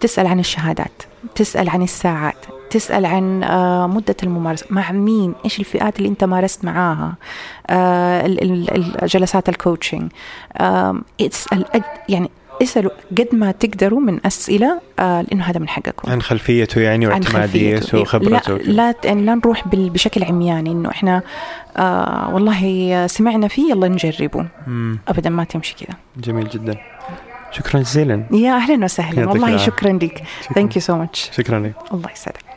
تسأل عن الشهادات. تسأل عن الساعات تسأل عن آه، مدة الممارسة مع مين إيش الفئات اللي أنت مارست معاها آه، ال- ال- الجلسات ال coaching أد- يعني اسألوا قد ما تقدروا من أسئلة آه، لأنه هذا من حقكم. عن خلفيته يعني عن واعتماديته. وخبرته لا. لا لا نروح بشكل عمياني إنه إحنا آه والله سمعنا فيه يلا نجربه. مم، ابدا ما تمشي كذا. جميل جدا. شكرا جزيلا. يا أهلا وسهلا. والله. شكرا لك. شكراً. thank you so much شكرا لك. الله يسعدك.